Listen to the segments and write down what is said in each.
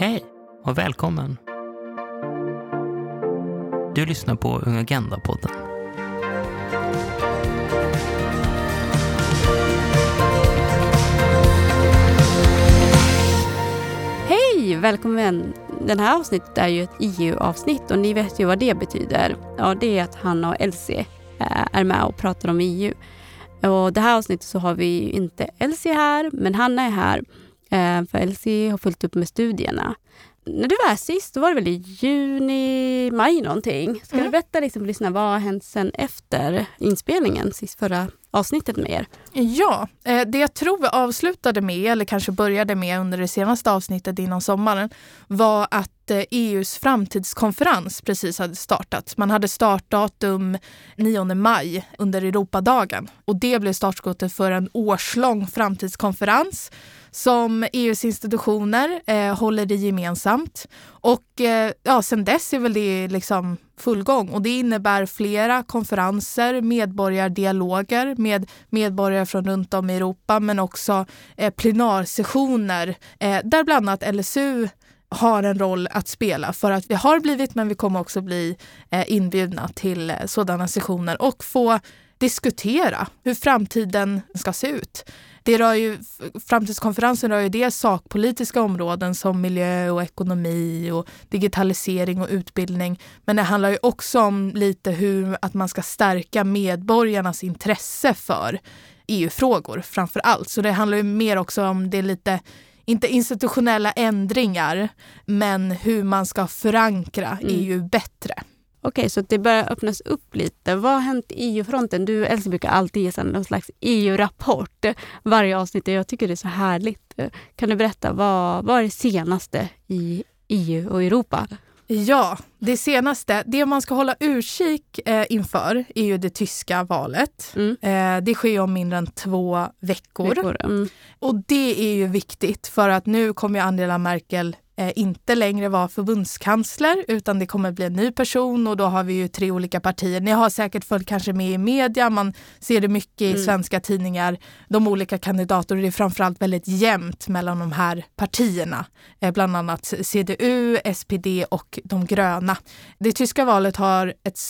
Hej och välkommen! Du lyssnar på Ung Agenda-podden. Hej! Välkommen! Det här avsnittet är ju ett EU-avsnitt och ni vet ju vad det betyder. Ja, det är att Hanna och Elsie eh, är med och pratar om EU. Och det här avsnittet så har vi inte Elsie här, men Hanna är här. Eh, för Elsie har följt upp med studierna. När du var här sist, då var det väl i juni, maj någonting. Ska Mm. du berätta liksom, för lyssnarna vad har hänt sen efter inspelningen, sist förra avsnittet med er? Ja, eh, det jag tror vi avslutade med, eller kanske började med under det senaste avsnittet innan sommaren, var att eh, EUs framtidskonferens precis hade startat. Man hade startdatum 9 maj under Europadagen och det blev startskottet för en årslång framtidskonferens som EUs institutioner eh, håller i gemensamt. Och eh, ja, sen dess är väl det liksom full gång och det innebär flera konferenser, medborgardialoger med medborgare från runt om i Europa men också eh, plenarsessioner eh, där bland annat LSU har en roll att spela för att vi har blivit men vi kommer också bli eh, inbjudna till eh, sådana sessioner och få diskutera hur framtiden ska se ut. Det rör ju, framtidskonferensen rör ju dels sakpolitiska områden som miljö och ekonomi och digitalisering och utbildning. Men det handlar ju också om lite hur att man ska stärka medborgarnas intresse för EU-frågor framför allt. Så det handlar ju mer också om det lite inte institutionella ändringar, men hur man ska förankra Mm. EU bättre. Okej, så att det börjar öppnas upp lite. Vad har hänt i EU-fronten? Du Elsie brukar alltid ge någon slags EU-rapport varje avsnitt och jag tycker det är så härligt. Kan du berätta, vad, vad är det senaste i EU och Europa? Ja, det senaste, det man ska hålla utkik eh, inför är ju det tyska valet. Mm. Eh, det sker om mindre än två veckor. Veckor. Mm. Och det är ju viktigt för att nu kommer Angela Merkel inte längre vara förbundskansler utan det kommer bli en ny person och då har vi ju tre olika partier. Ni har säkert följt kanske med i media, man ser det mycket i Mm. svenska tidningar, de olika kandidater och det är framförallt väldigt jämnt mellan de här partierna. Eh, bland annat CDU, SPD och de gröna. Det tyska valet har, ett,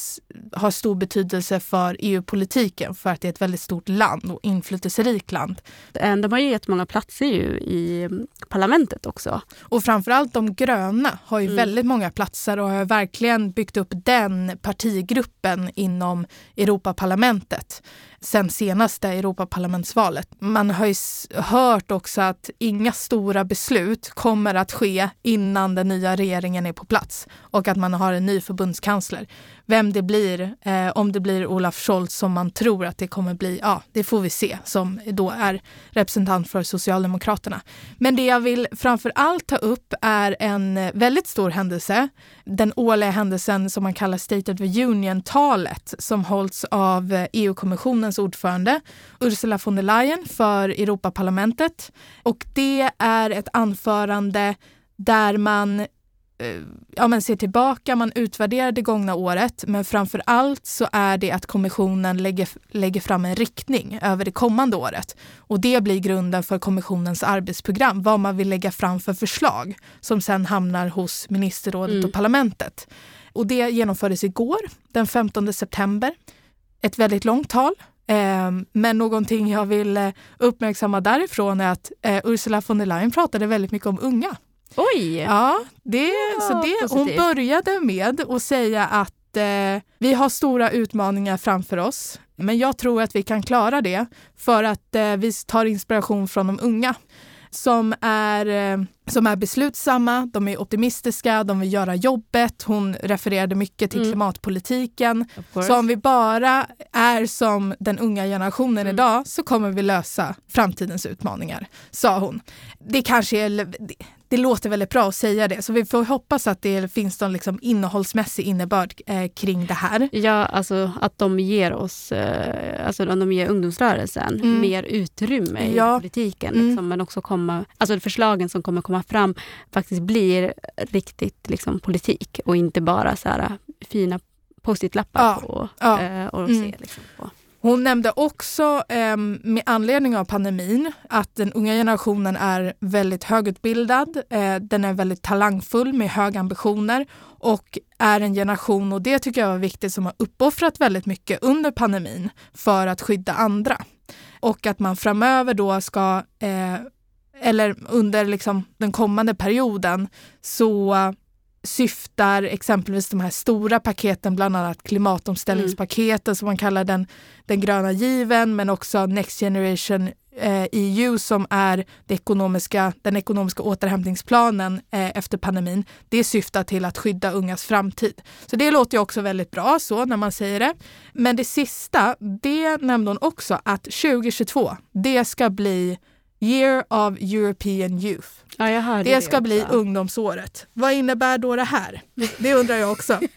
har stor betydelse för EU-politiken för att det är ett väldigt stort land och inflytelserikt land. Eh, De har ju gett många platser ju i parlamentet också. Och framförallt de gröna har ju Mm. väldigt många platser och har verkligen byggt upp den partigruppen inom Europaparlamentet sen senaste Europaparlamentsvalet. Man har ju hört också att inga stora beslut kommer att ske innan den nya regeringen är på plats och att man har en ny förbundskansler. Vem det blir, eh, om det blir Olaf Scholz som man tror att det kommer bli, ja, det får vi se, som då är representant för Socialdemokraterna. Men det jag vill framför allt ta upp är en väldigt stor händelse. Den årliga händelsen som man kallar State of the Union-talet som hålls av eh, EU-kommissionen EU-kommissionens ordförande Ursula von der Leyen för Europaparlamentet. Och det är ett anförande där man eh, ja, men ser tillbaka, man utvärderar det gångna året men framför allt så är det att kommissionen lägger, lägger fram en riktning över det kommande året. Och det blir grunden för kommissionens arbetsprogram, vad man vill lägga fram för förslag som sen hamnar hos ministerrådet Mm. och parlamentet. Och det genomfördes igår, den 15 september. Ett väldigt långt tal. Eh, men någonting jag vill eh, uppmärksamma därifrån är att eh, Ursula von der Leyen pratade väldigt mycket om unga. Oj! Ja, det, Ja, så det, hon började med att säga att eh, vi har stora utmaningar framför oss. Men jag tror att vi kan klara det för att vi tar inspiration från de unga som är, eh, som är beslutsamma, de är optimistiska, de vill göra jobbet. Hon refererade mycket till Mm. klimatpolitiken. Så om vi bara är som den unga generationen Mm. idag så kommer vi lösa framtidens utmaningar, sa hon. Det kanske är, det, låter väldigt bra att säga det, så vi får hoppas att det finns någon liksom innehållsmässig innebörd eh, kring det här. Ja, alltså att de ger oss, eh, alltså att de ger ungdomsrörelsen Mm. mer utrymme i Ja. politiken. Mm. Liksom, men också komma, alltså förslagen som kommer komma fram faktiskt blir riktigt liksom, politik och inte bara så här fina post-it-lappar Ja, på, ja. eh, och Mm. se liksom, på. Hon nämnde också eh, med anledning av pandemin att den unga generationen är väldigt högutbildad. Eh, den är väldigt talangfull med höga ambitioner och är en generation, och det tycker jag var viktigt, som har uppoffrat väldigt mycket under pandemin för att skydda andra. Och att man framöver då ska, eh, eller under liksom den kommande perioden, så syftar exempelvis de här stora paketen, bland annat klimatomställningspaketen mm. som man kallar den, den gröna given, men också Next Generation eh, EU som är det ekonomiska, den ekonomiska återhämtningsplanen eh, efter pandemin. Det syftar till att skydda ungas framtid. Så det låter ju också väldigt bra så när man säger det. Men det sista, det nämnde hon också att 2022, det ska bli Year of European Youth. Ja, det ska det bli ungdomsåret. Vad innebär då det här? Det undrar jag också.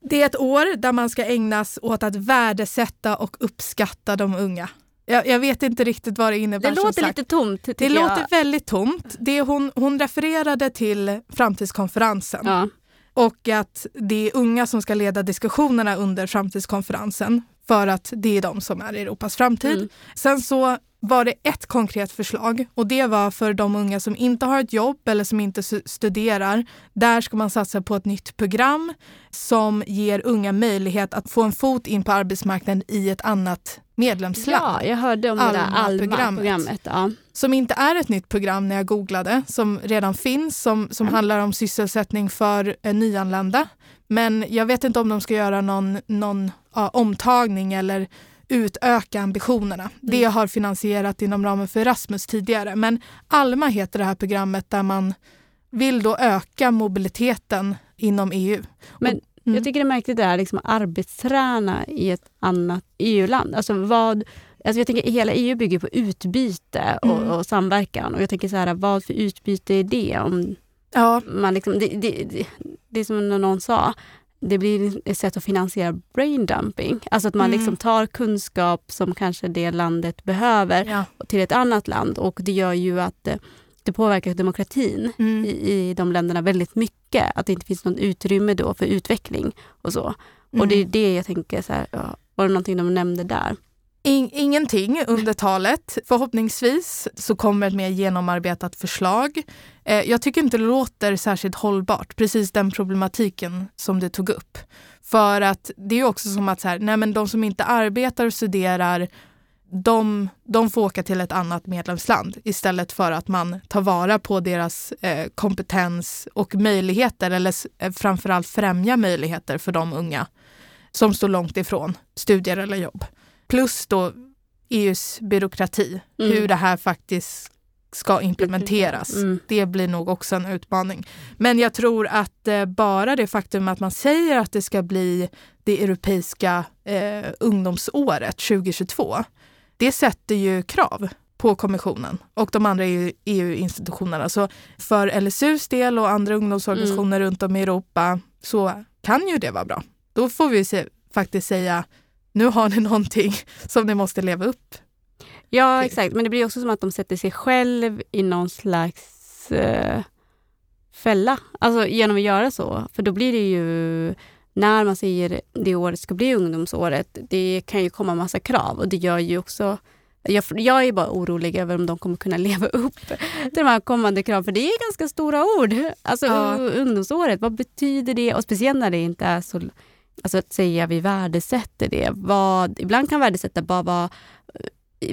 Det är ett år där man ska ägnas åt att värdesätta och uppskatta de unga. Jag, jag vet inte riktigt vad det innebär. Det låter lite tomt. Det jag. låter väldigt tomt. Det hon, hon refererade till framtidskonferensen. Ja. Och att det är unga som ska leda diskussionerna under framtidskonferensen för att det är de som är Europas framtid. Mm. Sen så var det ett konkret förslag och det var för de unga som inte har ett jobb eller som inte studerar. Där ska man satsa på ett nytt program som ger unga möjlighet att få en fot in på arbetsmarknaden i ett annat medlemsland. Ja, jag hörde om det där Alma-programmet. Ja. Som inte är ett nytt program när jag googlade, som redan finns, som, som mm. handlar om sysselsättning för eh, nyanlända. Men jag vet inte om de ska göra någon, någon ja, omtagning eller utöka ambitionerna. Mm. Det har finansierat inom ramen för Erasmus tidigare. Men Alma heter det här programmet där man vill då öka mobiliteten inom EU. Men mm. jag tycker det är märkligt det här liksom arbetsträna i ett annat EU-land. Alltså vad, alltså jag tänker hela EU bygger på utbyte och, mm. och, samverkan. Och jag tänker så här, vad för utbyte är det? Om ja. man liksom, det, det, det, det är som någon sa, det blir ett sätt att finansiera brain dumping. Alltså att man mm. liksom tar kunskap som kanske det landet behöver ja. till ett annat land och det gör ju att det, det påverkar demokratin mm. i, i de länderna väldigt mycket. Att det inte finns något utrymme då för utveckling och så. Mm. Och det är det jag tänker, så här, var det någonting de nämnde där? In, ingenting under talet. Förhoppningsvis så kommer ett mer genomarbetat förslag. Eh, jag tycker inte det låter särskilt hållbart, precis den problematiken som du tog upp. För att det är också som att så här, nej men de som inte arbetar och studerar de, de får åka till ett annat medlemsland istället för att man tar vara på deras eh, kompetens och möjligheter eller eh, framförallt främja möjligheter för de unga som står långt ifrån studier eller jobb. Plus då EUs byråkrati, mm. hur det här faktiskt ska implementeras. Mm. Det blir nog också en utmaning. Men jag tror att eh, bara det faktum att man säger att det ska bli det europeiska eh, ungdomsåret 2022, det sätter ju krav på kommissionen och de andra EU-institutionerna. Så för LSUs del och andra ungdomsorganisationer mm. runt om i Europa så kan ju det vara bra. Då får vi se, faktiskt säga nu har ni någonting som ni måste leva upp Ja, exakt. Men det blir också som att de sätter sig själv i någon slags eh, fälla. Alltså genom att göra så. För då blir det ju, när man säger det året ska bli ungdomsåret, det kan ju komma massa krav och det gör ju också jag, jag är bara orolig över om de kommer kunna leva upp till de här kommande kraven, för det är ganska stora ord. Alltså ja. ungdomsåret, vad betyder det? Och speciellt när det inte är så Alltså att säga vi värdesätter det. Vad, ibland kan värdesätta bara vara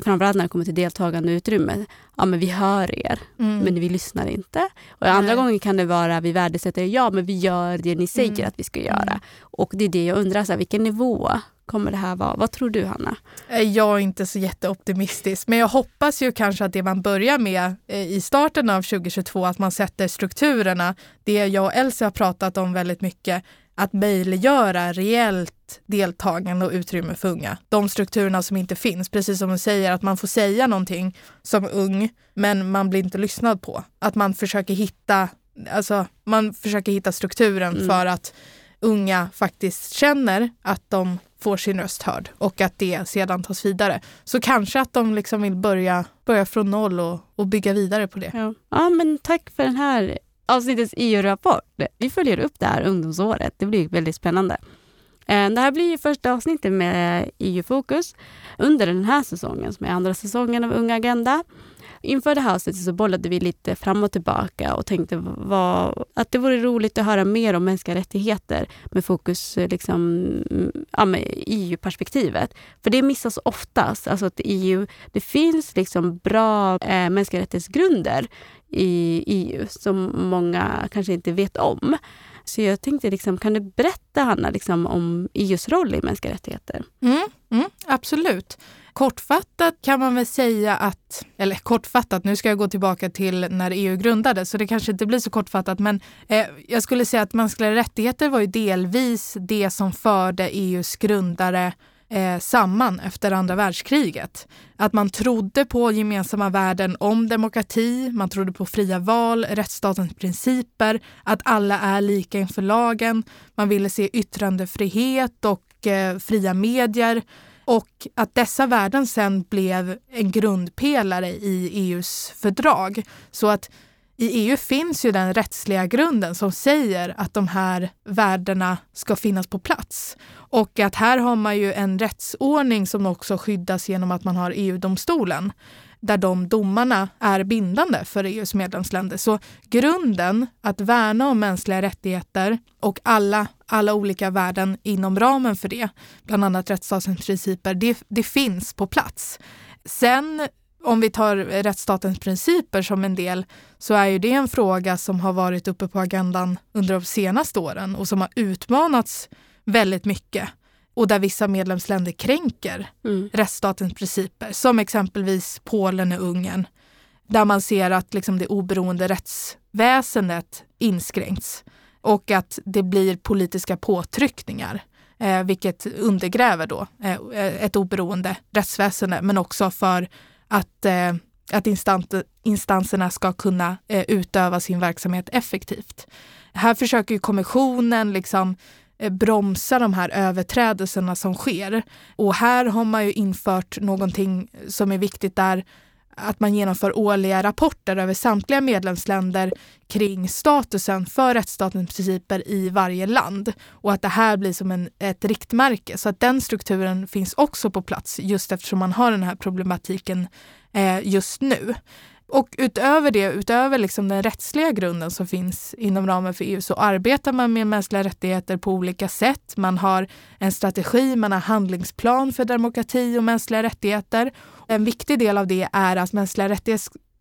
framförallt när det kommer till deltagande utrymme, ja men vi hör er, mm. men vi lyssnar inte. Och andra Nej. gånger kan det vara, vi värdesätter er, ja men vi gör det ni säger mm. att vi ska göra. Mm. Och det är det jag undrar, så här, vilken nivå kommer det här vara? Vad tror du Hanna? Eh, jag är inte så jätteoptimistisk, men jag hoppas ju kanske att det man börjar med eh, i starten av 2022, att man sätter strukturerna. Det jag och Elsie har pratat om väldigt mycket, att möjliggöra reellt deltagande och utrymme för unga. De strukturerna som inte finns, precis som du säger, att man får säga någonting som ung, men man blir inte lyssnad på. Att man försöker hitta, alltså, man försöker hitta strukturen mm. för att unga faktiskt känner att de får sin röst hörd och att det sedan tas vidare. Så kanske att de liksom vill börja, börja från noll och, och bygga vidare på det. Ja. ja, men tack för den här avsnittets EU-rapport. Vi följer upp det här ungdomsåret. Det blir väldigt spännande. Eh, det här blir första avsnittet med EU-fokus under den här säsongen som är andra säsongen av Unga Agenda. Inför det här avsnittet så bollade vi lite fram och tillbaka och tänkte vad, att det vore roligt att höra mer om mänskliga rättigheter med fokus eh, liksom, ja, med EU-perspektivet. För det missas oftast. Alltså att EU, det finns liksom bra eh, mänskliga rättighetsgrunder i EU som många kanske inte vet om. Så jag tänkte, liksom, kan du berätta Hanna liksom, om EUs roll i mänskliga rättigheter? Mm, mm, absolut. Kortfattat kan man väl säga att, eller kortfattat, nu ska jag gå tillbaka till när EU grundades så det kanske inte blir så kortfattat men eh, jag skulle säga att mänskliga rättigheter var ju delvis det som förde EUs grundare eh, samman efter andra världskriget. Att man trodde på gemensamma värden om demokrati, man trodde på fria val, rättsstatens principer, att alla är lika inför lagen. Man ville se yttrandefrihet och eh, fria medier och att dessa värden sen blev en grundpelare i EUs fördrag. Så att i EU finns ju den rättsliga grunden som säger att de här värdena ska finnas på plats. Och att här har man ju en rättsordning som också skyddas genom att man har EU-domstolen där de domarna är bindande för EUs medlemsländer. Så grunden att värna om mänskliga rättigheter och alla, alla olika värden inom ramen för det, bland annat rättsstatens principer, det, det finns på plats. Sen om vi tar rättsstatens principer som en del så är ju det en fråga som har varit uppe på agendan under de senaste åren och som har utmanats väldigt mycket. Och där vissa medlemsländer kränker mm. rättsstatens principer, som exempelvis Polen och Ungern, där man ser att liksom det oberoende rättsväsendet inskränks. Och att det blir politiska påtryckningar, eh, vilket undergräver då eh, ett oberoende rättsväsende, men också för att, eh, att instanserna ska kunna eh, utöva sin verksamhet effektivt. Här försöker kommissionen liksom Eh, bromsa de här överträdelserna som sker. Och här har man ju infört någonting som är viktigt där att man genomför årliga rapporter över samtliga medlemsländer kring statusen för rättsstatens principer i varje land och att det här blir som en, ett riktmärke. Så att den strukturen finns också på plats just eftersom man har den här problematiken eh, just nu. Och utöver det, utöver liksom den rättsliga grunden som finns inom ramen för EU så arbetar man med mänskliga rättigheter på olika sätt. Man har en strategi, man har handlingsplan för demokrati och mänskliga rättigheter. En viktig del av det är att mänskliga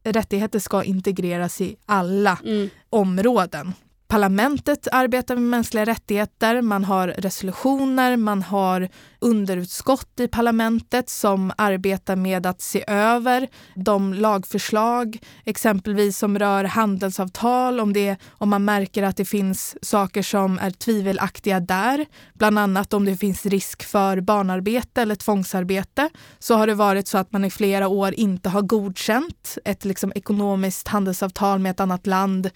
rättigheter ska integreras i alla mm. områden. Parlamentet arbetar med mänskliga rättigheter, man har resolutioner, man har underutskott i parlamentet som arbetar med att se över de lagförslag, exempelvis som rör handelsavtal, om, det, om man märker att det finns saker som är tvivelaktiga där. Bland annat om det finns risk för barnarbete eller tvångsarbete så har det varit så att man i flera år inte har godkänt ett liksom ekonomiskt handelsavtal med ett annat land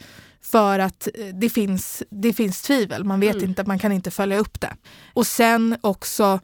för att eh, det finns, det finns tvivel. Man vet mm. inte, man kan inte följa upp det. Och sen också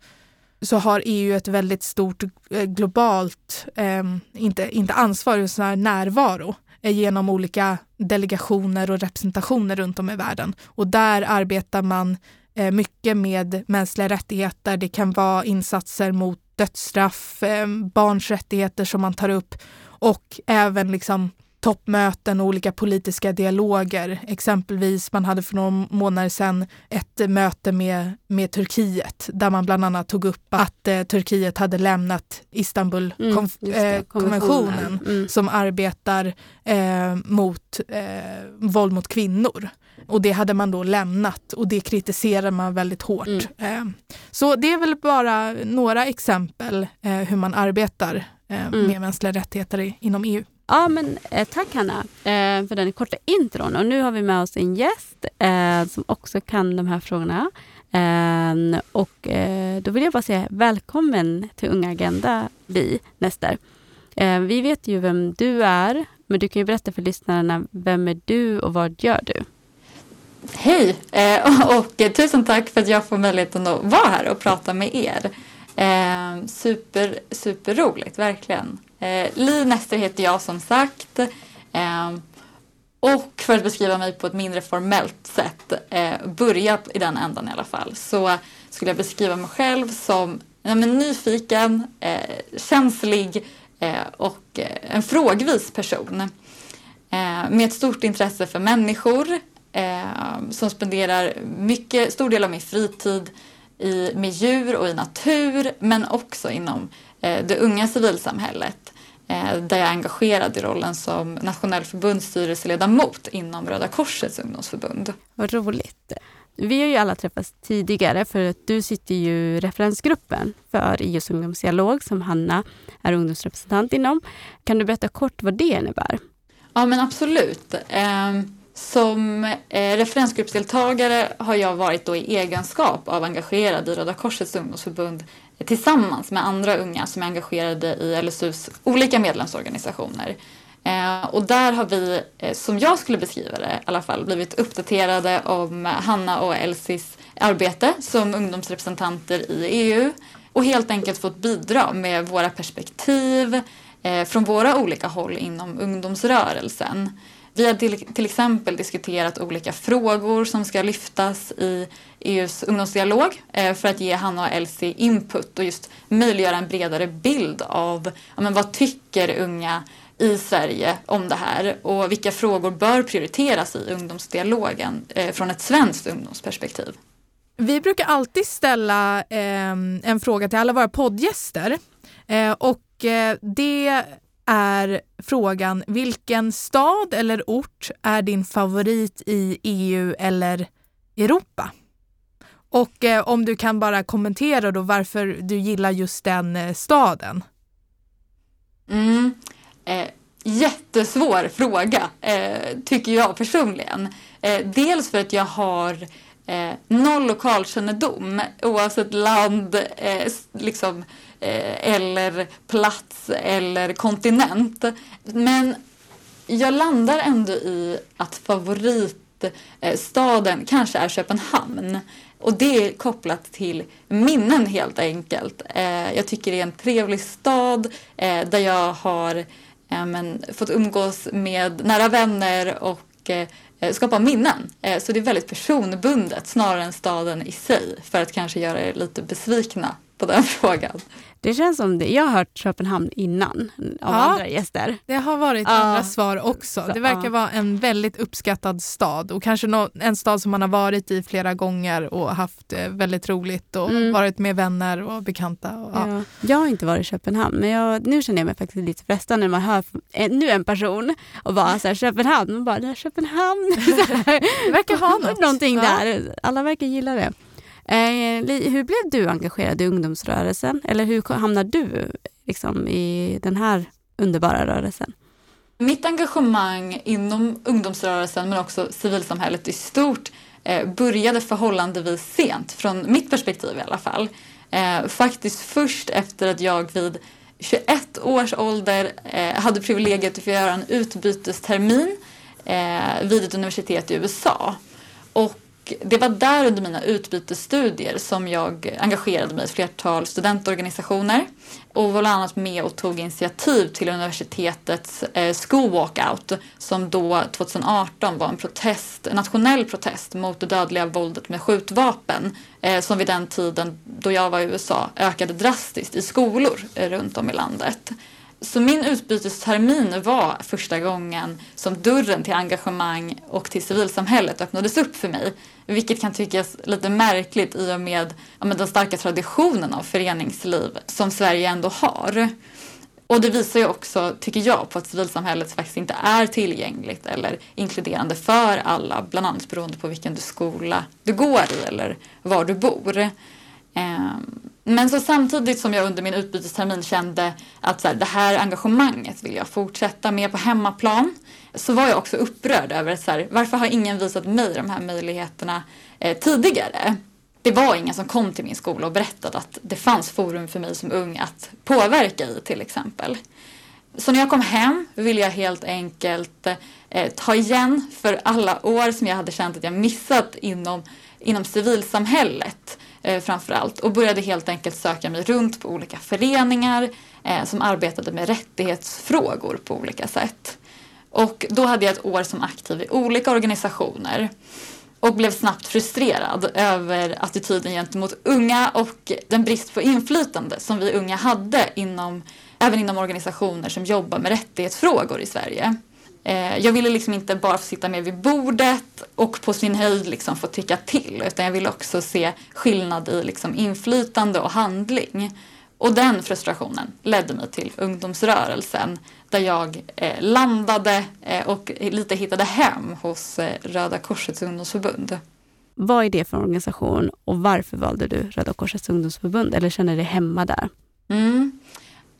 så har EU ett väldigt stort eh, globalt, eh, inte, inte ansvar, utan närvaro eh, genom olika delegationer och representationer runt om i världen. Och där arbetar man eh, mycket med mänskliga rättigheter. Det kan vara insatser mot dödsstraff, eh, barns rättigheter som man tar upp och även liksom toppmöten och olika politiska dialoger. Exempelvis, man hade för några månader sedan ett möte med, med Turkiet där man bland annat tog upp att eh, Turkiet hade lämnat Istanbulkonventionen mm, eh, mm. som arbetar eh, mot eh, våld mot kvinnor. Och det hade man då lämnat och det kritiserar man väldigt hårt. Mm. Eh, så det är väl bara några exempel eh, hur man arbetar mm. med mänskliga rättigheter inom EU. Ja, men eh, tack Hanna eh, för den korta intron. Och nu har vi med oss en gäst eh, som också kan de här frågorna. Eh, och eh, då vill jag bara säga välkommen till Unga Agenda, vi Nester. Eh, vi vet ju vem du är, men du kan ju berätta för lyssnarna, vem är du och vad gör du? Hej eh, och eh, tusen tack för att jag får möjligheten att vara här och prata med er. Eh, super, superroligt, verkligen. Eh, Li Nester heter jag som sagt. Eh, och för att beskriva mig på ett mindre formellt sätt, eh, börja i den ändan i alla fall, så, skulle jag beskriva mig själv som ja, men nyfiken, eh, känslig eh, och eh, en frågvis person. Eh, med ett stort intresse för människor eh, som spenderar mycket, stor del av min fritid i, med djur och i natur men också inom det unga civilsamhället där jag är engagerad i rollen som nationell förbundsstyrelseledamot inom Röda Korsets ungdomsförbund. Vad roligt. Vi har ju alla träffats tidigare för att du sitter ju i referensgruppen för IOs ungdomsdialog som Hanna är ungdomsrepresentant inom. Kan du berätta kort vad det innebär? Ja men absolut. Ehm, som eh, referensgruppsdeltagare har jag varit då i egenskap av engagerad i Röda Korsets ungdomsförbund tillsammans med andra unga som är engagerade i LSUs olika medlemsorganisationer. Eh, och där har vi, eh, som jag skulle beskriva det i alla fall, blivit uppdaterade om Hanna och Elsis arbete som ungdomsrepresentanter i EU och helt enkelt fått bidra med våra perspektiv eh, från våra olika håll inom ungdomsrörelsen. Vi har till, till, exempel diskuterat olika frågor som ska lyftas i EUs ungdomsdialog eh, för att ge Hanna och Elsie input och just möjliggöra en bredare bild av ja, men vad tycker unga i Sverige om det här och vilka frågor bör prioriteras i ungdomsdialogen eh, från ett svenskt ungdomsperspektiv. Vi brukar alltid ställa eh, en fråga till alla våra poddgäster eh, och eh, det är frågan vilken stad eller ort är din favorit i EU eller Europa? Och eh, om du kan bara kommentera då varför du gillar just den eh, staden. Mm. Eh, jättesvår fråga, eh, tycker jag personligen. Eh, dels för att jag har eh, noll lokalkännedom oavsett land eh, liksom, eh, Eh, eller plats eller kontinent. Men jag landar ändå i att favoritstaden kanske är Köpenhamn. Och det är kopplat till minnen helt enkelt. Eh, jag tycker det är en trevlig stad eh, där jag har men, fått umgås med nära vänner och skapa minnen. Så det är väldigt personbundet snarare än staden i sig för att kanske göra er lite besvikna på den frågan. Det känns som det. Jag har hört Köpenhamn innan av ja, andra gäster. Det har varit ja. andra svar också. det verkar ja. vara en väldigt uppskattad stad och kanske no en stad som man har varit i flera gånger och haft eh, väldigt roligt och mm. varit med vänner och bekanta. Och, ja. Jag har inte varit i Köpenhamn men jag, nu känner jag mig faktiskt lite frestad när man hör ännu en person och bara så här, Köpenhamn, man bara Köpenhamn. det verkar ha något. Någonting där. Alla verkar gilla det. Eh, hur blev du engagerad i ungdomsrörelsen? Eller hur hamnade du liksom, i den här underbara rörelsen? Mitt engagemang inom ungdomsrörelsen men också civilsamhället i stort eh, började förhållandevis sent, från mitt perspektiv i alla fall. Eh, faktiskt först efter att jag vid 21 års ålder eh, hade privilegiet att få göra en utbytestermin eh, vid ett universitet i USA. Och det var där under mina utbytesstudier som jag engagerade mig i ett flertal studentorganisationer och var bland annat med och tog initiativ till universitetets eh, School Walkout som då 2018 var en protest, en nationell protest mot det dödliga våldet med skjutvapen eh, som vid den tiden då jag var i USA ökade drastiskt i skolor eh, runt om i landet. Så min utbytestermin var första gången som dörren till engagemang och till civilsamhället öppnades upp för mig. Vilket kan tyckas lite märkligt i och med ja, den starka traditionen av föreningsliv som Sverige ändå har. Och det visar ju också, tycker jag, på att civilsamhället faktiskt inte är tillgängligt eller inkluderande för alla, bland annat beroende på vilken skola du går i eller var du bor. Ehm, men så samtidigt som jag under min utbytestermin kände att så här, det här engagemanget vill jag fortsätta med på hemmaplan så var jag också upprörd över att så här, varför har ingen visat mig de här möjligheterna eh, tidigare? Det var ingen som kom till min skola och berättade att det fanns forum för mig som ung att påverka i till exempel. Så när jag kom hem ville jag helt enkelt eh, ta igen för alla år som jag hade känt att jag missat inom, inom civilsamhället eh, framförallt och började helt enkelt söka mig runt på olika föreningar eh, som arbetade med rättighetsfrågor på olika sätt. Och då hade jag ett år som aktiv i olika organisationer. och blev snabbt frustrerad över attityden gentemot unga och den brist på inflytande som vi unga hade inom, även inom organisationer som jobbar med rättighetsfrågor i Sverige. Eh, jag ville liksom inte bara få sitta med vid bordet och på sin höjd liksom få tycka till utan jag ville också se skillnad i liksom inflytande och handling. Och den frustrationen ledde mig till ungdomsrörelsen där jag eh, landade eh, och lite hittade hem hos eh, Röda Korsets ungdomsförbund. Vad är det för organisation och varför valde du Röda Korsets ungdomsförbund eller känner dig hemma där? Mm.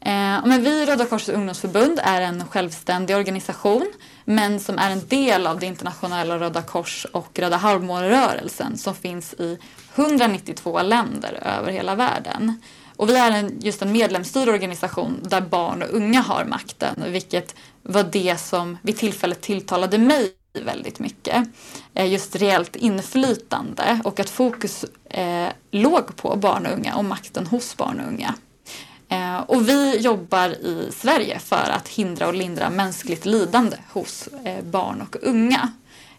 Eh, men vi Röda Korsets ungdomsförbund är en självständig organisation men som är en del av det internationella Röda Kors och Röda halvmånerörelsen som finns i 192 länder över hela världen. Och vi är en, just en medlemsstyrd organisation där barn och unga har makten, vilket var det som vid tillfället tilltalade mig väldigt mycket. Eh, just reellt inflytande och att fokus eh, låg på barn och unga och makten hos barn och unga. Eh, och vi jobbar i Sverige för att hindra och lindra mänskligt lidande hos eh, barn och unga.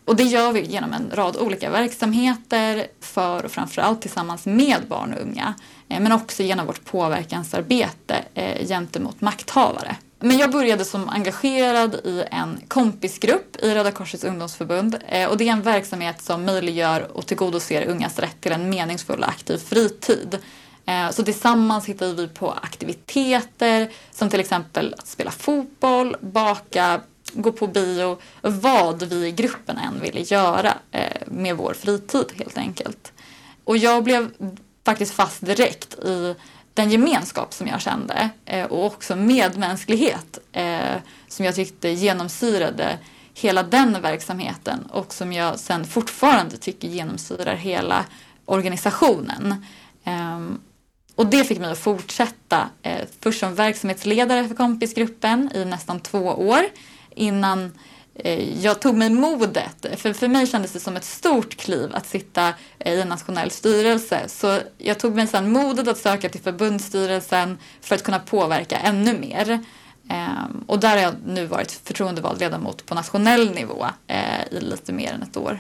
Och det gör vi genom en rad olika verksamheter för och framförallt tillsammans med barn och unga. Eh, men också genom vårt påverkansarbete eh, gentemot makthavare. Men jag började som engagerad i en kompisgrupp i Röda Korsets ungdomsförbund eh, och det är en verksamhet som möjliggör och tillgodoser ungas rätt till en meningsfull och aktiv fritid. Eh, så tillsammans hittade vi på aktiviteter som till exempel att spela fotboll, baka, gå på bio, vad vi i gruppen än ville göra eh, med vår fritid helt enkelt. Och jag blev faktiskt fast direkt i den gemenskap som jag kände eh, och också medmänsklighet som jag tyckte genomsyrade hela den verksamheten och som jag sen fortfarande tycker genomsyrar hela organisationen. Ehm, och det fick mig att fortsätta, eh, först som verksamhetsledare för kompisgruppen i nästan två år innan Eh, jag tog mig modet, för för mig kändes det som ett stort kliv att sitta eh, i en nationell styrelse. Så jag tog mig sedan modet att söka till förbundsstyrelsen för att kunna påverka ännu mer. Eh, och där har jag nu varit förtroendevald ledamot på nationell nivå eh, i lite mer än ett år.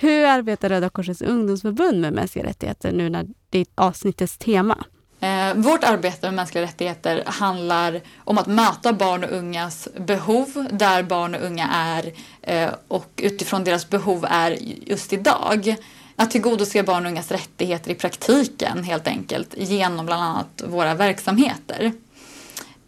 Hur arbetar Röda Korsets ungdomsförbund med mänskliga rättigheter nu när det är avsnittets tema? Eh, vårt arbete med mänskliga rättigheter handlar om att möta barn och ungas behov där barn och unga är eh, och utifrån deras behov är just idag. Att tillgodose barn och ungas rättigheter i praktiken helt enkelt genom bland annat våra verksamheter.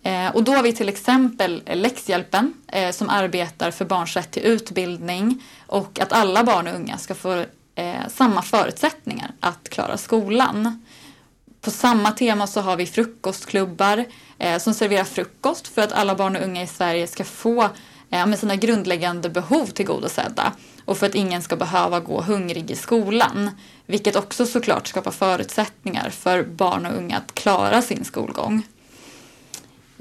Eh, och då har vi till exempel eh, Läxhjälpen eh, som arbetar för barns rätt till utbildning och att alla barn och unga ska få eh, samma förutsättningar att klara skolan. På samma tema så har vi frukostklubbar eh, som serverar frukost för att alla barn och unga i Sverige ska få eh, med sina grundläggande behov tillgodosedda och för att ingen ska behöva gå hungrig i skolan. Vilket också såklart skapar förutsättningar för barn och unga att klara sin skolgång.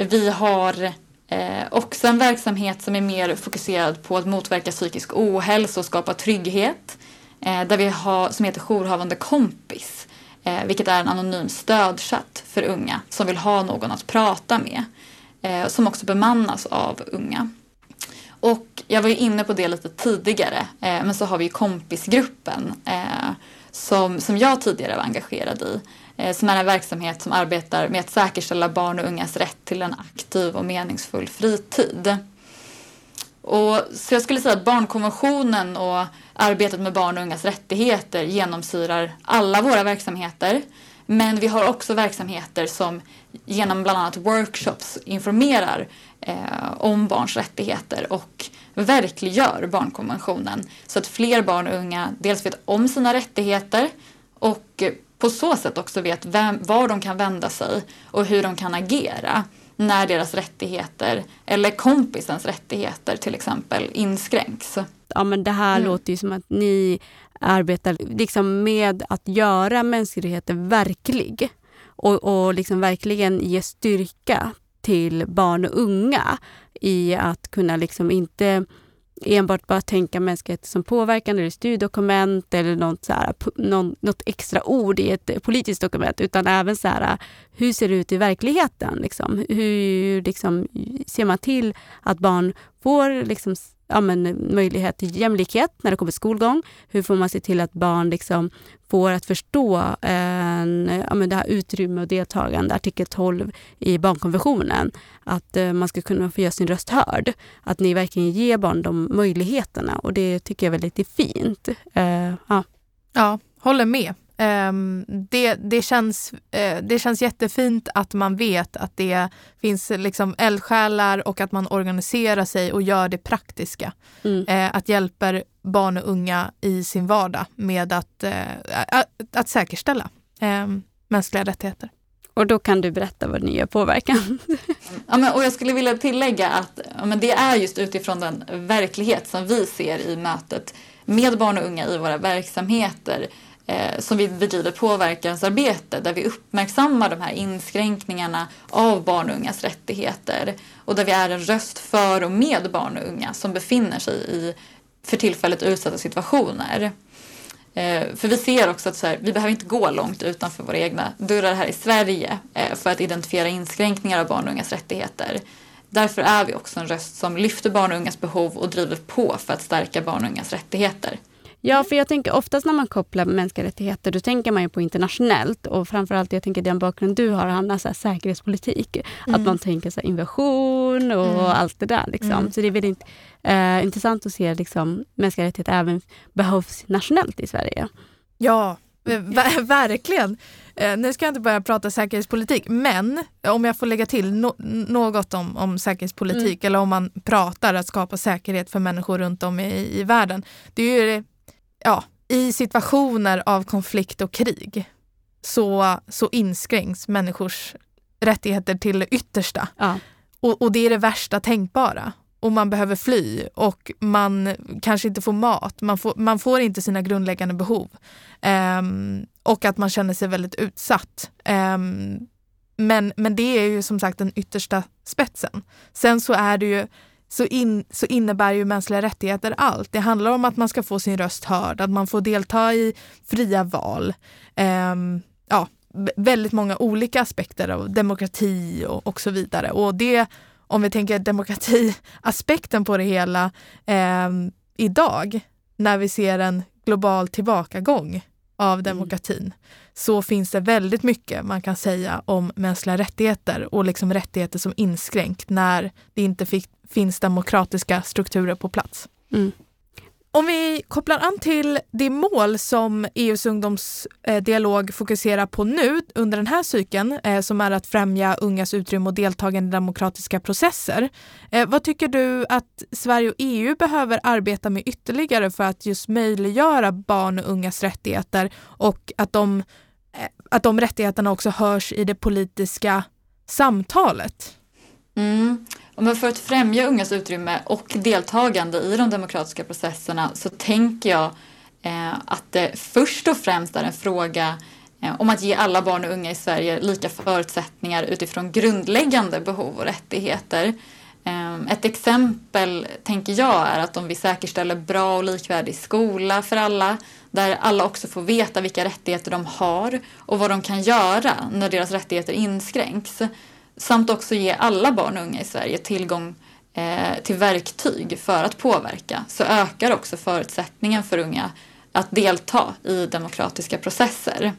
Vi har eh, också en verksamhet som är mer fokuserad på att motverka psykisk ohälsa och skapa trygghet. Eh, där vi har, som heter Jourhavande kompis eh, vilket är en anonym stödchatt för unga som vill ha någon att prata med. Eh, som också bemannas av unga. Och jag var ju inne på det lite tidigare, eh, men så har vi ju kompisgruppen eh, som, som jag tidigare var engagerad i. Eh, som är en verksamhet som arbetar med att säkerställa barn och ungas rätt till en aktiv och meningsfull fritid. Och, så jag skulle säga att barnkonventionen och arbetet med barn och ungas rättigheter genomsyrar alla våra verksamheter. Men vi har också verksamheter som genom bland annat workshops informerar eh, om barns rättigheter och verkliggör barnkonventionen så att fler barn och unga dels vet om sina rättigheter och på så sätt också vet vem, var de kan vända sig och hur de kan agera när deras rättigheter eller kompisens rättigheter till exempel inskränks. Ja men det här mm. låter ju som att ni arbetar liksom med att göra mänskligheten verklig och, och liksom verkligen ge styrka till barn och unga i att kunna liksom inte enbart bara tänka mänsklighet som påverkan eller styrdokument eller något, så här, något extra ord i ett politiskt dokument, utan även så här, hur ser det ut i verkligheten? Liksom? Hur liksom, ser man till att barn får liksom, ja, men, möjlighet till jämlikhet när det kommer till skolgång? Hur får man se till att barn liksom får att förstå en, ja, men det här utrymme och deltagande, artikel 12 i barnkonventionen, att eh, man ska kunna få göra sin röst hörd. Att ni verkligen ger barn de möjligheterna och det tycker jag är väldigt fint. Eh, ja. ja, håller med. Um, det, det, känns, uh, det känns jättefint att man vet att det finns liksom eldsjälar och att man organiserar sig och gör det praktiska. Mm. Uh, att hjälpa barn och unga i sin vardag med att, uh, att, att säkerställa um, mänskliga rättigheter. Och då kan du berätta vad ni gör påverkan. ja, men, och jag skulle vilja tillägga att ja, men det är just utifrån den verklighet som vi ser i mötet med barn och unga i våra verksamheter eh, som vi bedriver påverkansarbete där vi uppmärksammar de här inskränkningarna av barn och ungas rättigheter och där vi är en röst för och med barn och unga som befinner sig i för tillfället utsatta situationer. Eh, för vi ser också att så här, vi behöver inte gå långt utanför våra egna dörrar här i Sverige eh, för att identifiera inskränkningar av barn och ungas rättigheter. Därför är vi också en röst som lyfter barn och ungas behov och driver på för att stärka barn och ungas rättigheter. Ja, för jag tänker oftast när man kopplar mänskliga rättigheter, då tänker man ju på internationellt och framförallt, jag tänker den bakgrund du har, Hanna, så här, säkerhetspolitik. Mm. Att man tänker så här, invasion och mm. allt det där. Liksom. Mm. Så det är väldigt eh, intressant att se liksom, mänskliga rättigheter även behövs nationellt i Sverige. Ja, Ver verkligen. Eh, nu ska jag inte börja prata säkerhetspolitik, men om jag får lägga till no något om, om säkerhetspolitik mm. eller om man pratar att skapa säkerhet för människor runt om i, i världen. Det är ju ja, i situationer av konflikt och krig så, så inskränks människors rättigheter till det yttersta. Ja. Och, och det är det värsta tänkbara. Och man behöver fly och man kanske inte får mat, man får, man får inte sina grundläggande behov. Um, och att man känner sig väldigt utsatt. Um, men, men det är ju som sagt den yttersta spetsen. Sen så är det ju så, in, så innebär ju mänskliga rättigheter allt. Det handlar om att man ska få sin röst hörd, att man får delta i fria val. Um, ja, väldigt många olika aspekter av demokrati och, och så vidare. Och det, om vi tänker demokratiaspekten på det hela eh, idag, när vi ser en global tillbakagång av mm. demokratin. Så finns det väldigt mycket man kan säga om mänskliga rättigheter och liksom rättigheter som inskränkt när det inte fick finns demokratiska strukturer på plats. Mm. Om vi kopplar an till det mål som EUs ungdomsdialog fokuserar på nu under den här cykeln, eh, som är att främja ungas utrymme och deltagande i demokratiska processer. Eh, vad tycker du att Sverige och EU behöver arbeta med ytterligare för att just möjliggöra barn och ungas rättigheter och att de, eh, att de rättigheterna också hörs i det politiska samtalet? Mm. Men för att främja ungas utrymme och deltagande i de demokratiska processerna så tänker jag eh, att det först och främst är en fråga eh, om att ge alla barn och unga i Sverige lika förutsättningar utifrån grundläggande behov och rättigheter. Eh, ett exempel, tänker jag, är att om vi säkerställer bra och likvärdig skola för alla där alla också får veta vilka rättigheter de har och vad de kan göra när deras rättigheter inskränks Samt också ge alla barn och unga i Sverige tillgång eh, till verktyg för att påverka så ökar också förutsättningen för unga att delta i demokratiska processer.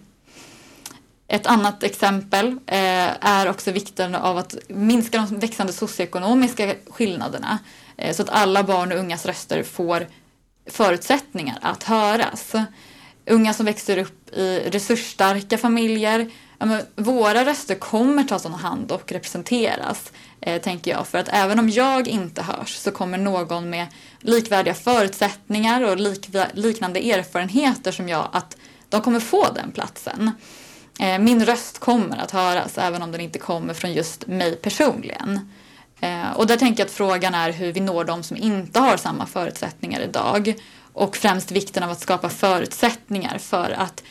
Ett annat exempel eh, är också vikten av att minska de växande socioekonomiska skillnaderna eh, så att alla barn och ungas röster får förutsättningar att höras. Unga som växer upp i resursstarka familjer ja, men, våra röster kommer tas om hand och representeras, eh, tänker jag. För att även om jag inte hörs så kommer någon med likvärdiga förutsättningar och lik, liknande erfarenheter som jag att de kommer få den platsen. Eh, min röst kommer att höras även om den inte kommer från just mig personligen. Eh, och där tänker jag att frågan är hur vi når de som inte har samma förutsättningar idag. Och främst vikten av att skapa förutsättningar för att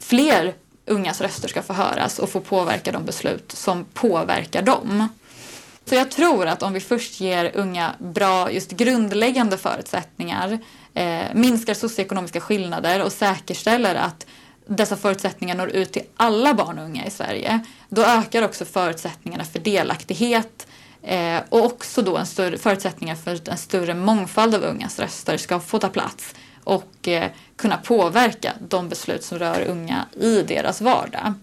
fler ungas röster ska få höras och få påverka de beslut som påverkar dem. Så jag tror att om vi först ger unga bra, just grundläggande förutsättningar, eh, minskar socioekonomiska skillnader och säkerställer att dessa förutsättningar når ut till alla barn och unga i Sverige, då ökar också förutsättningarna för delaktighet Eh, och också då en större, förutsättningar för att en större mångfald av ungas röster ska få ta plats och eh, kunna påverka de beslut som rör unga i deras vardag.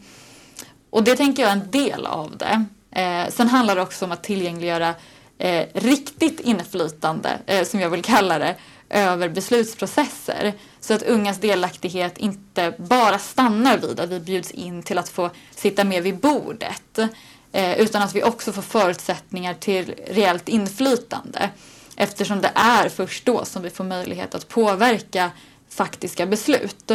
Och det tänker jag är en del av det. Eh, sen handlar det också om att tillgängliggöra eh, riktigt inflytande, eh, som jag vill kalla det, över beslutsprocesser. Så att ungas delaktighet inte bara stannar vid att vi bjuds in till att få sitta med vid bordet. Eh, utan att vi också får förutsättningar till reellt inflytande. Eftersom det är först då som vi får möjlighet att påverka faktiska beslut.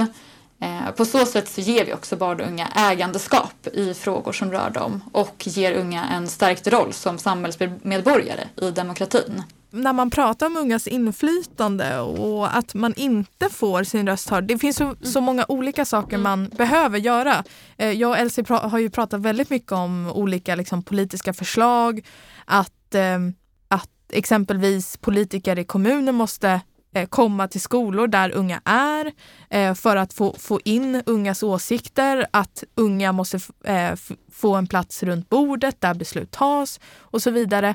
Eh, på så sätt så ger vi också barn och unga ägandeskap i frågor som rör dem och ger unga en stärkt roll som samhällsmedborgare i demokratin. När man pratar om ungas inflytande och att man inte får sin röst hörd. Det finns så, så många olika saker man behöver göra. Eh, jag och Elsie har ju pratat väldigt mycket om olika liksom, politiska förslag. Att, eh, att exempelvis politiker i kommunen måste Eh, komma till skolor där unga är eh, för att få, få in ungas åsikter, att unga måste få en plats runt bordet där beslut tas och så vidare.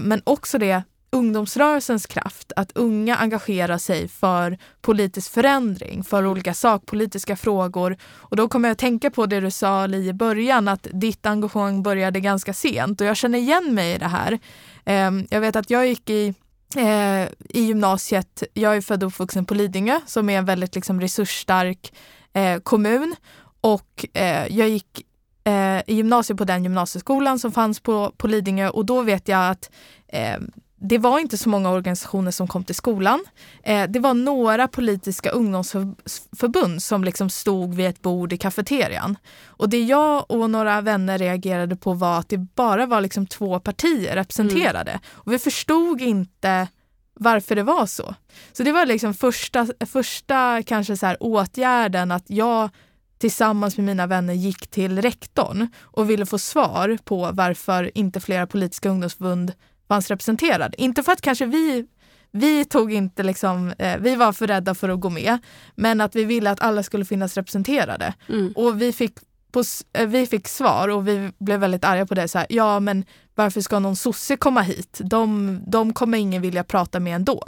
Men också det ungdomsrörelsens kraft, att unga engagerar sig för politisk förändring, för olika sakpolitiska frågor. Och då kommer jag att tänka på det du sa Li i början, att ditt engagemang började ganska sent och jag känner igen mig i det här. Ehm, jag vet att jag gick i eh, i gymnasiet, jag är född och uppvuxen på Lidingö som är en väldigt liksom, resursstark eh, kommun och eh, jag gick i gymnasiet på den gymnasieskolan som fanns på, på Lidingö och då vet jag att eh, det var inte så många organisationer som kom till skolan. Eh, det var några politiska ungdomsförbund som liksom stod vid ett bord i kafeterian. Och det jag och några vänner reagerade på var att det bara var liksom två partier representerade. Mm. Och vi förstod inte varför det var så. Så det var liksom första, första kanske så här åtgärden att jag tillsammans med mina vänner gick till rektorn och ville få svar på varför inte flera politiska ungdomsförbund fanns representerad. Inte för att kanske vi vi tog inte liksom, eh, vi var för rädda för att gå med, men att vi ville att alla skulle finnas representerade. Mm. Och vi fick, på, eh, vi fick svar och vi blev väldigt arga på det. Så här, ja men varför ska någon sosse komma hit? De, de kommer ingen vilja prata med ändå.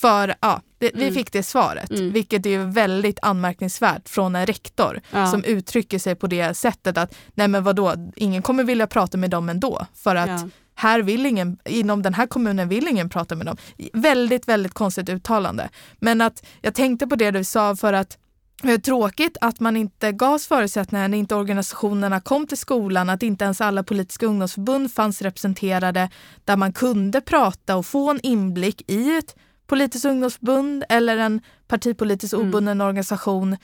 För ja, det, mm. vi fick det svaret, mm. vilket är väldigt anmärkningsvärt från en rektor ja. som uttrycker sig på det sättet att nej men vadå, ingen kommer vilja prata med dem ändå. För att ja här vill ingen, inom den här kommunen vill ingen prata med dem. Väldigt, väldigt konstigt uttalande. Men att jag tänkte på det du sa för att det är tråkigt att man inte gavs förutsättningar när inte organisationerna kom till skolan, att inte ens alla politiska ungdomsförbund fanns representerade där man kunde prata och få en inblick i ett politiskt ungdomsförbund eller en partipolitiskt mm. obunden mm. organisation.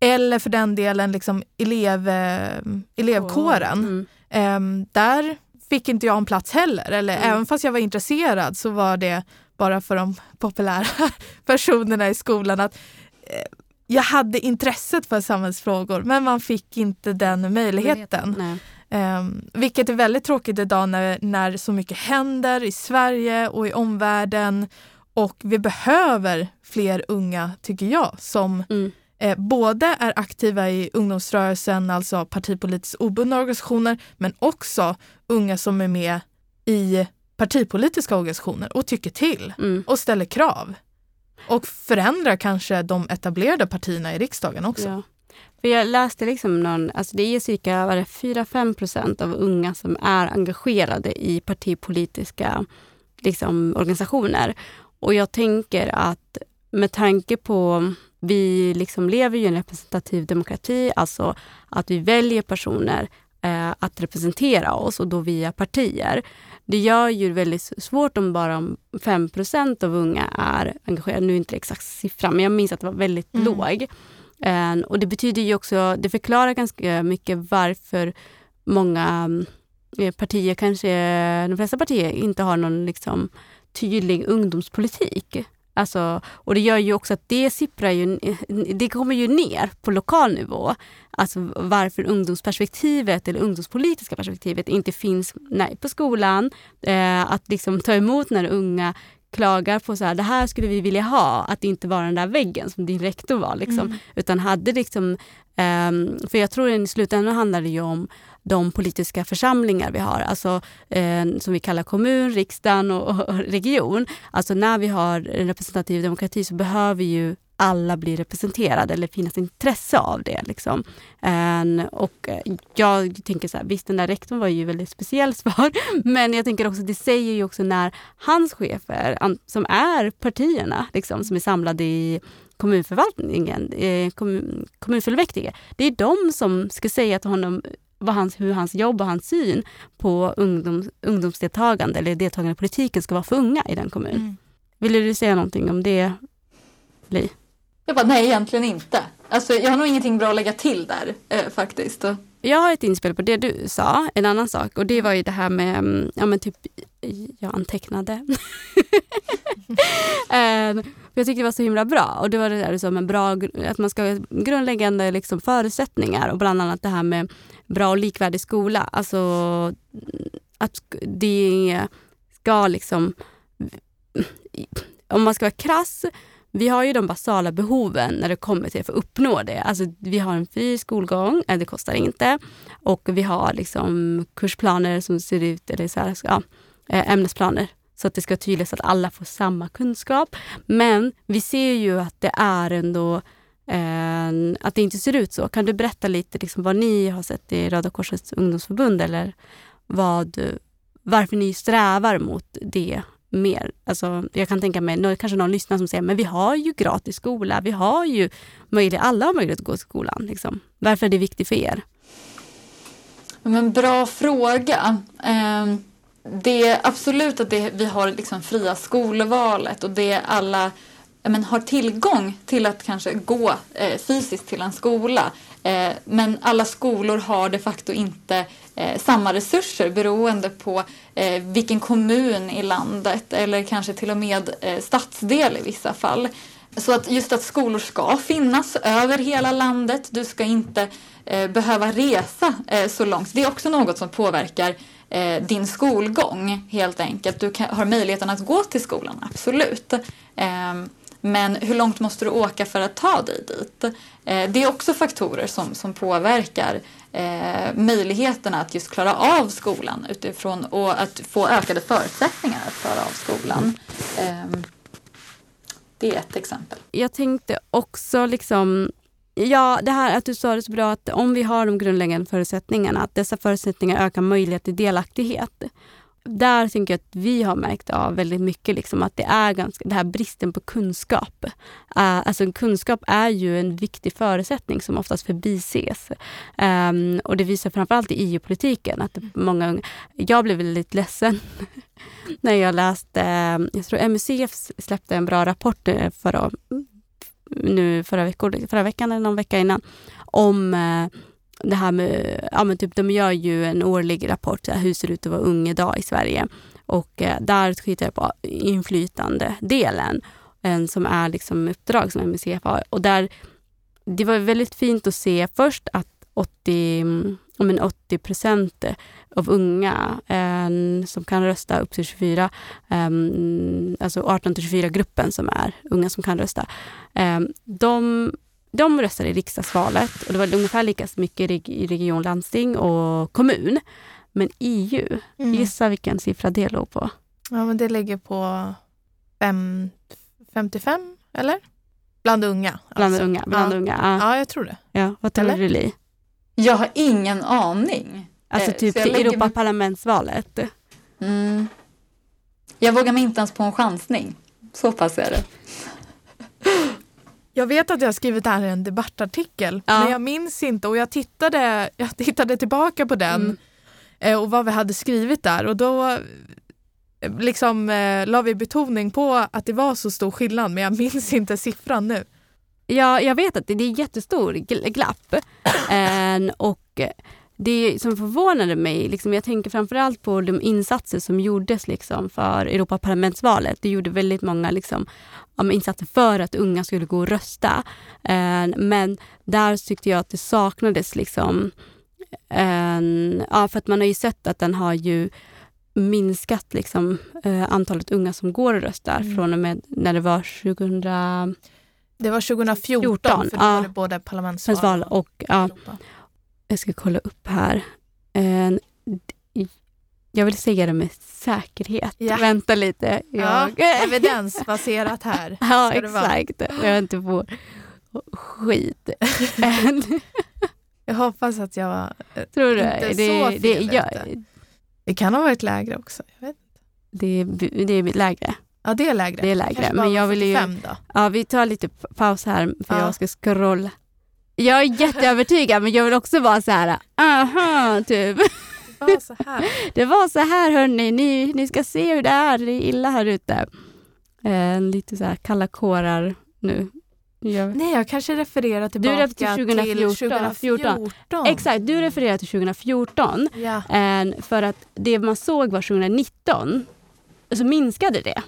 Eller för den delen liksom elev, eh, elevkåren. Mm. Eh, där fick inte jag en plats heller. Eller mm. även fast jag var intresserad så var det bara för de populära personerna i skolan att eh, jag hade intresset för samhällsfrågor men man fick inte den möjligheten. Um, vilket är väldigt tråkigt idag när, när så mycket händer i Sverige och i omvärlden. Och vi behöver fler unga, tycker jag, som mm eh, både är aktiva i ungdomsrörelsen, alltså partipolitiskt obundna organisationer, men också unga som är med i partipolitiska organisationer och tycker till mm. och ställer krav. Och förändrar kanske de etablerade partierna i riksdagen också. Ja. För jag läste liksom någon, alltså det är cirka 4-5 procent av unga som är engagerade i partipolitiska liksom, organisationer. Och jag tänker att med tanke på vi liksom lever i en representativ demokrati, alltså att vi väljer personer eh, att representera oss och då via partier. Det gör ju väldigt svårt om bara 5% av unga är engagerade. Nu är inte det exakt siffran, men jag minns att det var väldigt mm. låg. Eh, och det betyder ju också, det förklarar ganska mycket varför många eh, partier, kanske de flesta partier, inte har någon liksom, tydlig ungdomspolitik. Alltså, och det gör ju också att det sipprar ju, det kommer ju ner på lokal nivå. Alltså varför ungdomsperspektivet eller ungdomspolitiska perspektivet inte finns nej, på skolan. Eh, att liksom ta emot när unga klagar på så här, det här skulle vi vilja ha, att det inte var den där väggen som din rektor var. Liksom. Mm. Utan hade liksom, um, för jag tror i slutändan handlar det ju om de politiska församlingar vi har, alltså eh, som vi kallar kommun, riksdagen och, och region. Alltså när vi har en representativ demokrati så behöver ju alla bli representerade eller finnas intresse av det. Liksom. Eh, och jag tänker så här, visst den där rektorn var ju väldigt speciell svar, men jag tänker också det säger ju också när hans chefer, som är partierna, liksom, som är samlade i kommunförvaltningen, eh, kommun, kommunfullmäktige, det är de som ska säga till honom vad hans, hur hans jobb och hans syn på ungdoms, ungdomsdeltagande eller deltagande i politiken ska vara för unga i den kommunen. Mm. Vill du säga någonting om det, Li? Jag bara, nej egentligen inte. Alltså, jag har nog ingenting bra att lägga till där eh, faktiskt. Jag har ett inspel på det du sa, en ann sak och det var ju det här med, mm, ja men typ, jag antecknade. um, jag tyckte det var så himla bra och det var det där som en bra, att man ska ha grundläggande liksom förutsättningar och bland annat det här med bra och likvärdig skola. Alltså att det ska liksom, om man ska vara krass vi har ju de basala behoven när det kommer till att få uppnå det. Alltså, vi har en fri skolgång, eh, det kostar inte. Och vi har liksom kursplaner som ser ut, eller så här, ja, eh, ämnesplaner så att det ska vara tydligt så att alla får samma kunskap. Men vi ser ju att det är ändå Ehm, att det inte ser ut så. Kan du berätta lite liksom, vad ni har sett i Röda Korsets ungdomsförbund eller vad, varför ni strävar mot det mer. Alltså, jag kan tänka mig, kanske någon lyssnar som säger, men vi har ju gratis skola, vi har ju möjlighet, alla har möjlighet att gå till skolan. Liksom. Varför är det viktigt för er? Men bra fråga. Ehm, det är absolut att det, vi har liksom fria skolvalet och det alla men, har tillgång till att kanske gå eh, fysiskt till en skola. Eh, men alla skolor har de facto inte eh, samma resurser beroende på eh, vilken kommun i landet eller kanske till och med eh, stadsdel i vissa fall. Så att just att skolor ska finnas över hela landet. Du ska inte eh, behöva resa eh, så långt. Det är också något som påverkar eh, din skolgång helt enkelt. Du kan, har möjligheten att gå till skolan, absolut. Ehm, men hur långt måste du åka för att ta dig dit? Eh, det är också faktorer som, som påverkar eh, möjligheterna att just klara av skolan utifrån och att få ökade förutsättningar att klara av skolan. Eh, det är ett exempel. Jag tänkte också liksom Ja, det här att du sa det så bra att om vi har de grundläggande förutsättningarna, att dessa förutsättningar ökar möjlighet till delaktighet där tänker jag att vi har märkt av väldigt mycket liksom att det är ganska, det här bristen på kunskap. Uh, alltså kunskap är ju en viktig förutsättning som oftast förbises. Um, och det visar framförallt i EU-politiken att många Jag blev väldigt ledsen när jag läste, jag tror MUCF släppte en bra rapport eh, förra, nu förra, veckor, förra veckan eller någon vecka innan om uh, det här med, ja men typ de gör ju en årlig rapport, hur ser det ut att vara ung idag i Sverige. Och eh, där tittar jag på inflytandedelen, eh, som är liksom uppdrag som MUCF har. Och där, det var väldigt fint att se först att 80, men 80 procent av unga eh, som kan rösta upp till 24, eh, alltså 18 till 24 gruppen som är unga som kan rösta, eh, de de röstade i riksdagsvalet och det var ungefär lika mycket i region, landsting och kommun. Men EU, mm. gissa vilken siffra det låg på? Ja, men det ligger på fem, 55, eller? Bland unga. Bland alltså. unga, bland ja. unga. Ja. ja, jag tror det. Ja, vad tror du Li? Jag har ingen aning. Alltså eh, typ till Europaparlamentsvalet. Mm. Jag vågar mig inte ens på en chansning. Så pass är det. Jag vet att jag har skrivit det här i en debattartikel, ja. men jag minns inte och jag tittade, jag tittade tillbaka på den mm. Eh, och vad vi hade skrivit där och då eh, liksom eh, la vi betoning på att det var så stor skillnad men jag minns inte siffran nu. Ja, jag vet att det, är jättestor glapp. eh, och det som förvånade mig, liksom, jag tänker framförallt på de insatser som gjordes liksom, för Europaparlamentsvalet. Det gjorde väldigt många liksom, ja, insatser för att unga skulle gå och rösta. Eh, men där tyckte jag att det saknades liksom, ja, för att man har ju sett att den har ju minskat liksom, eh, antalet unga som går och röstar mm. från och med när det var 2000 det var 2014, 14, för då ja, var det både parlamentsval och, ja, Jag ska kolla upp här. Eh, jag vill säga det med säkerhet. Ja. Vänta lite. Ja, Jag... evidensbaserat här. Ja, det exakt. Jag inte får skit. Jag hoppas att jag var... Tror du? Inte det, så det, fel ja, ute. Det kan ha varit lägre också. Jag vet. det, det är lägre. Ja, det är lägre. Det är lägre. Kanske Men jag vill ju... 45 då. Ja, vi tar lite pa- paus här för Ja. jag ska scrolla. Jag är jätteövertygad men jag vill också vara så här, aha, typ. Ja, så här. Det var så här hörni, ni, ni ska se hur det är, det är illa här ute. Eh, lite så här kalla kårar nu. Jag, Nej, jag kanske refererar tillbaka till 2014. 2014. exakt, du refererar till 2014. Ja. Eh, för att det man såg var 2019, så minskade det.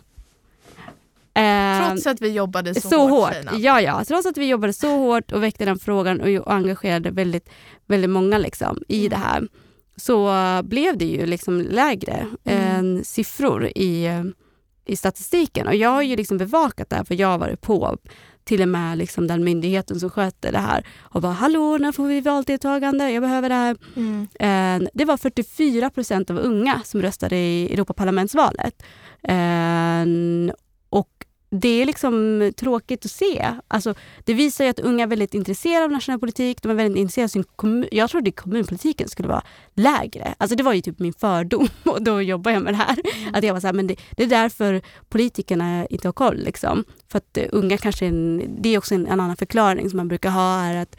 Eh, Trots att vi jobbade så, så, hårt. hårt. Ja, ja. Trots att vi jobbade så hårt och väckte den frågan och, och engagerade väldigt, väldigt många liksom, i Mm. det här så blev det ju liksom lägre Mm. siffror i, i statistiken. Och jag har ju liksom bevakat det här för jag har varit på till och med liksom den myndigheten som sköter det här och bara hallå, när får vi valdeltagande? Jag behöver det här. Mm. Eh, Det var 44 procent av unga som röstade i Europaparlamentsvalet. Det är liksom tråkigt att se. Alltså, det visar att unga är väldigt intresserade av nationell politik. De är väldigt intresserade av sin kommun. Jag trodde kommunpolitiken skulle vara lägre. Alltså det var ju typ min fördom och då jobbar jag med det här. Att jag var så här, men det, det är därför politikerna inte har koll. Liksom. För att eh, unga kanske, är en, det är också en, en annan förklaring som man brukar ha är att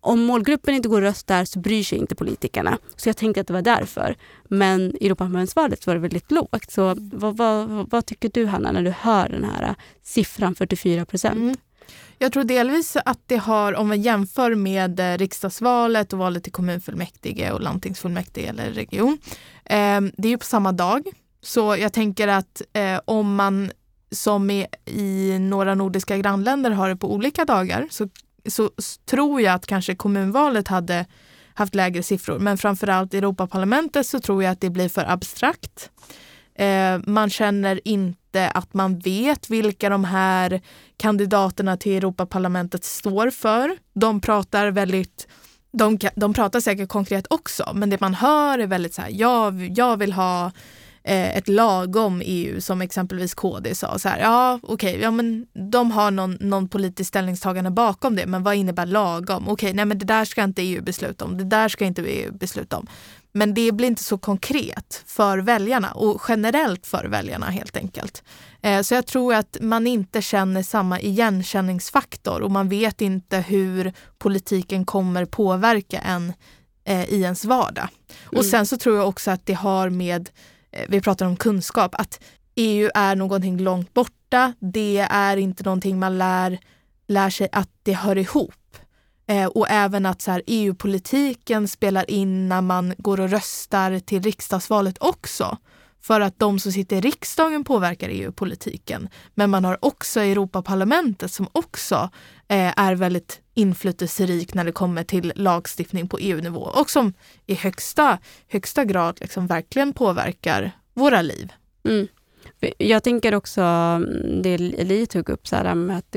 om målgruppen inte går och röstar så bryr sig inte politikerna. Så jag tänkte att det var därför. Men i Europaparlamentsvalet var det väldigt lågt. Så vad, vad, vad tycker du Hanna när du hör den här äh, siffran 44 procent? Mm. Jag tror delvis att det har, om man jämför med äh, riksdagsvalet och valet till kommunfullmäktige och landstingsfullmäktige eller region. Eh, det är ju på samma dag. Så jag tänker att eh, om man som i, i några nordiska grannländer har det på olika dagar så, så tror jag att kanske kommunvalet hade haft lägre siffror. Men framförallt i Europaparlamentet så tror jag att det blir för abstrakt. Eh, man känner inte att man vet vilka de här kandidaterna till Europaparlamentet står för. De pratar väldigt de, de pratar säkert konkret också, men det man hör är väldigt så här, jag, jag vill ha eh, ett lagom EU som exempelvis KD sa. Så här, ja, okej, ja, men de har någon, någon politisk ställningstagande bakom det, men vad innebär lagom? Okej, nej men det där ska inte EU besluta om, det där ska inte EU besluta om. Men det blir inte så konkret för väljarna och generellt för väljarna helt enkelt. Eh, Så jag tror att man inte känner samma igenkänningsfaktor och man vet inte hur politiken kommer påverka en eh, i ens vardag. Och Mm. sen så tror jag också att det har med, Eh, vi pratar om kunskap, att EU är någonting långt borta. Det är inte någonting man lär, lär sig att det hör ihop. Eh, och även att EU-politiken spelar in när man går och röstar till riksdagsvalet också. För att de som sitter i riksdagen påverkar EU-politiken. Men man har också Europaparlamentet som också eh, är väldigt inflytelserik när det kommer till lagstiftning på EU-nivå och som i högsta, högsta grad liksom verkligen påverkar våra liv. Mm. Jag tänker också, mm, det Li tog upp, så här, med att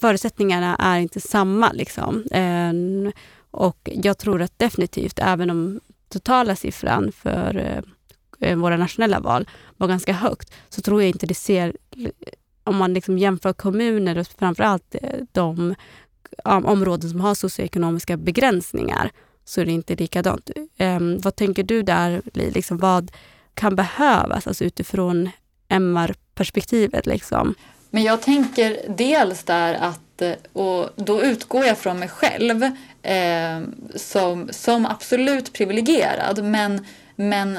förutsättningarna är inte samma. Liksom. Ehm, och jag tror att definitivt, även om totala siffran för eh, våra nationella val var ganska högt, så tror jag inte det ser, om man liksom jämför kommuner och framförallt eh, de områden som har socioekonomiska begränsningar, så är det inte likadant. Um, vad tänker du där, Li? Liksom, vad kan behövas alltså utifrån MR-perspektivet? Liksom? Men jag tänker dels där att, eh, och då utgår jag från mig själv eh, som, som absolut privilegierad, men, men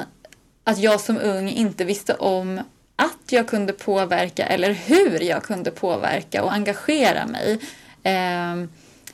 att jag som ung inte visste om att jag kunde påverka eller hur jag kunde påverka och engagera mig. Eh,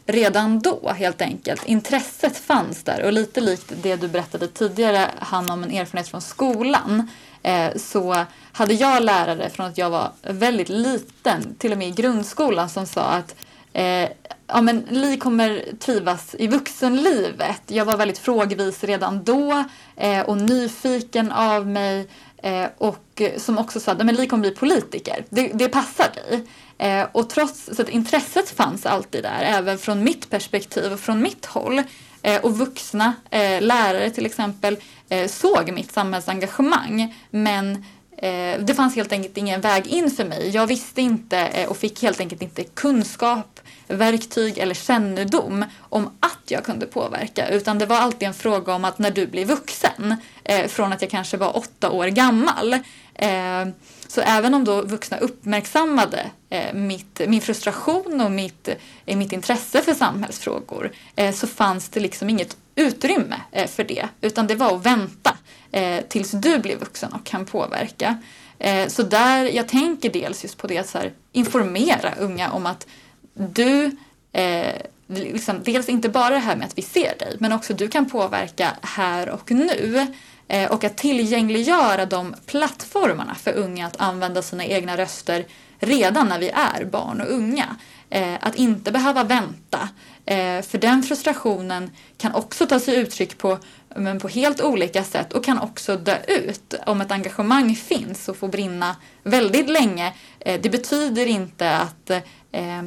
redan då helt enkelt. Intresset fanns där och lite likt det du berättade tidigare, Hanna, om en erfarenhet från skolan eh, så hade jag lärare från att jag var väldigt liten, till och med i grundskolan, som sa att eh, ja, men Li kommer trivas i vuxenlivet. Jag var väldigt frågvis redan då eh, och nyfiken av mig eh, och som också sa att Li kommer bli politiker. Det, det passar dig. Eh, och trots så att intresset fanns alltid där, även från mitt perspektiv och från mitt håll. Eh, och vuxna, eh, lärare till exempel, eh, såg mitt samhällsengagemang men Eh, det fanns helt enkelt ingen väg in för mig. Jag visste inte eh, och fick helt enkelt inte kunskap, verktyg eller kännedom om att jag kunde påverka. Utan det var alltid en fråga om att när du blir vuxen, eh, från att jag kanske var åtta år gammal. Eh, så även om då vuxna uppmärksammade eh, mitt, min frustration och mitt, eh, mitt intresse för samhällsfrågor eh, så fanns det liksom inget utrymme eh, för det. Utan det var att vänta eh, tills du blir vuxen och kan påverka. Eh, så där, jag tänker dels just på det att så här, informera unga om att du eh, liksom, dels inte bara det här med att vi ser dig, men också du kan påverka här och nu. Eh, och att tillgängliggöra de plattformarna för unga att använda sina egna röster redan när vi är barn och unga. Eh, att inte behöva vänta. Eh, för den frustrationen kan också ta sig uttryck på, men på helt olika sätt och kan också dö ut. Om ett engagemang finns och får brinna väldigt länge, eh, det betyder inte att, eh,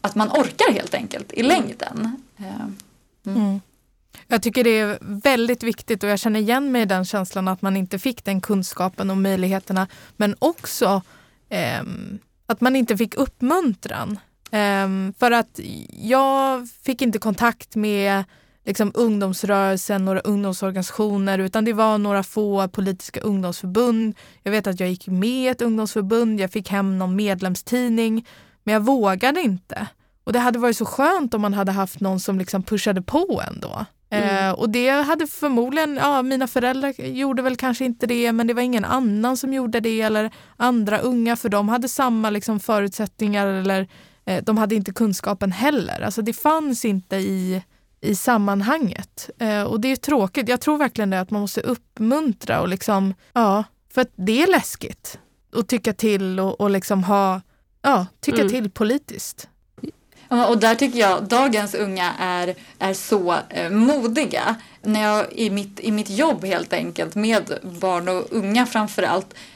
att man orkar helt enkelt i längden. Eh, mm. Mm. Jag tycker det är väldigt viktigt och jag känner igen mig i den känslan att man inte fick den kunskapen och möjligheterna. Men också eh, att man inte fick uppmuntran. Eh, för att jag fick inte kontakt med liksom, ungdomsrörelsen, några ungdomsorganisationer utan det var några få politiska ungdomsförbund. Jag vet att jag gick med i ett ungdomsförbund, jag fick hem någon medlemstidning men jag vågade inte. Och det hade varit så skönt om man hade haft någon som liksom pushade på ändå. Mm. Eh, och det hade förmodligen, ja mina föräldrar gjorde väl kanske inte det men det var ingen annan som gjorde det eller andra unga för de hade samma liksom, förutsättningar eller de hade inte kunskapen heller. Alltså det fanns inte i, i sammanhanget. Eh, och det är tråkigt. Jag tror verkligen det att man måste uppmuntra och liksom, ja, för att det är läskigt att tycka till och, och liksom ha, ja, tycka mm. till politiskt. Och där tycker jag dagens unga är, är så eh, modiga. När jag i mitt, i mitt jobb helt enkelt med barn och unga framför allt eh,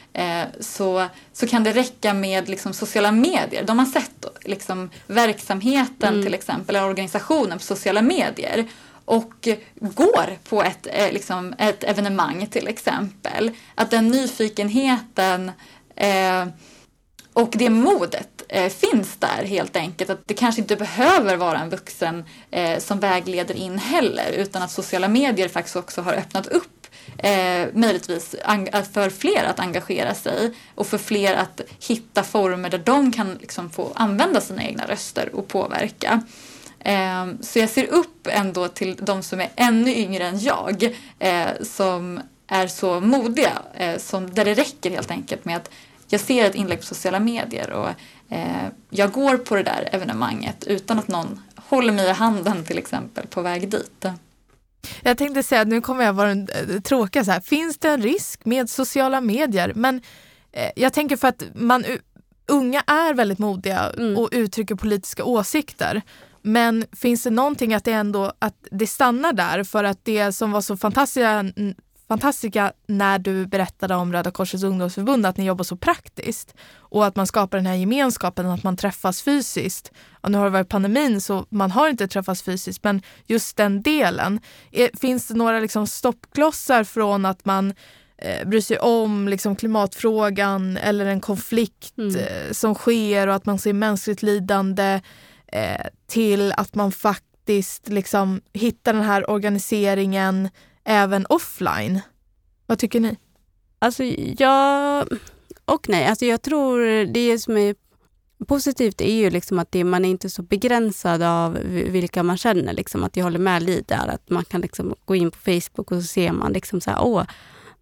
så, så kan det räcka med liksom, sociala medier. De har sett liksom, verksamheten mm. till exempel, eller organisationen på sociala medier och går på ett, eh, liksom, ett evenemang till exempel. Att den nyfikenheten eh, och det modet eh, finns där helt enkelt. Att det kanske inte behöver vara en vuxen eh, som vägleder in heller utan att sociala medier faktiskt också har öppnat upp eh, möjligtvis för fler att engagera sig och för fler att hitta former där de kan liksom få använda sina egna röster och påverka. Eh, så jag ser upp ändå till de som är ännu yngre än jag eh, som är så modiga, eh, som, där det räcker helt enkelt med att jag ser ett inlägg på sociala medier och eh, jag går på det där evenemanget utan att någon håller mig i handen till exempel på väg dit. Jag tänkte säga, nu kommer jag vara eh, tråkig så här, finns det en risk med sociala medier? Men eh, jag tänker för att man, unga är väldigt modiga mm. och uttrycker politiska åsikter. Men finns det någonting att det ändå att det stannar där för att det som var så fantastiska fantastiska när du berättade om Röda Korsets ungdomsförbund, att ni jobbar så praktiskt och att man skapar den här gemenskapen, att man träffas fysiskt. Och nu har det varit pandemin så man har inte träffats fysiskt, men just den delen. Är, finns det några liksom stoppklossar från att man eh, bryr sig om liksom klimatfrågan eller en konflikt mm. eh, som sker och att man ser mänskligt lidande eh, till att man faktiskt liksom hittar den här organiseringen även offline. Vad tycker ni? Alltså ja och nej. Alltså jag tror det som är positivt är ju liksom att det, man är inte så begränsad av vilka man känner. Liksom, att jag håller med Li där, att man kan liksom gå in på Facebook och så ser man liksom så här, åh,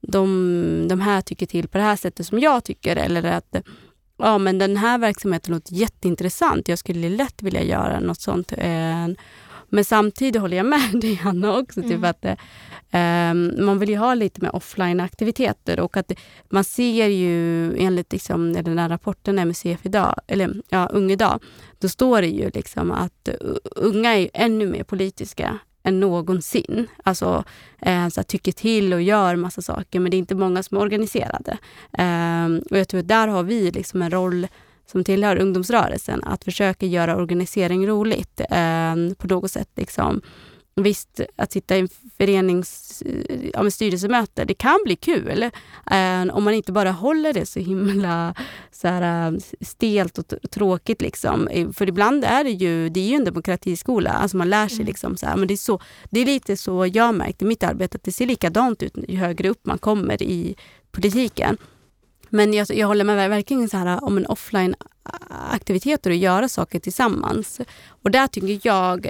de, de här tycker till på det här sättet som jag tycker. Eller att ja, men den här verksamheten låter jätteintressant. Jag skulle lätt vilja göra något sånt. Eh, Eh, men samtidigt håller jag med dig Anna också. Typ mm. att um, Man vill ju ha lite mer offline-aktiviteter och att man ser ju enligt liksom, den här rapporten MUCF idag, eller ja, Ung idag, då står det ju liksom att unga är ännu mer politiska än någonsin. Alltså eh, så tycker till och gör massa saker men det är inte många som är organiserade. Um, och jag tror att där har vi liksom en roll som tillhör ungdomsrörelsen att försöka göra organisering roligt eh, på något sätt. Liksom. visst, att sitta i en förenings, ja, med styrelsemöte, det kan bli kul. Eh, om man inte bara håller det så himla så här, eh, stelt och tråkigt. Liksom. Eh, för ibland är det ju, det är ju en demokratiskola. Alltså man lär sig mm. liksom så här, men det är, så, det är lite så jag märkt i mitt arbete, att det ser likadant ut ju högre upp man kommer i politiken. Men jag, jag håller med verkligen så här, om en offline aktiviteter och göra saker tillsammans. Och där tycker jag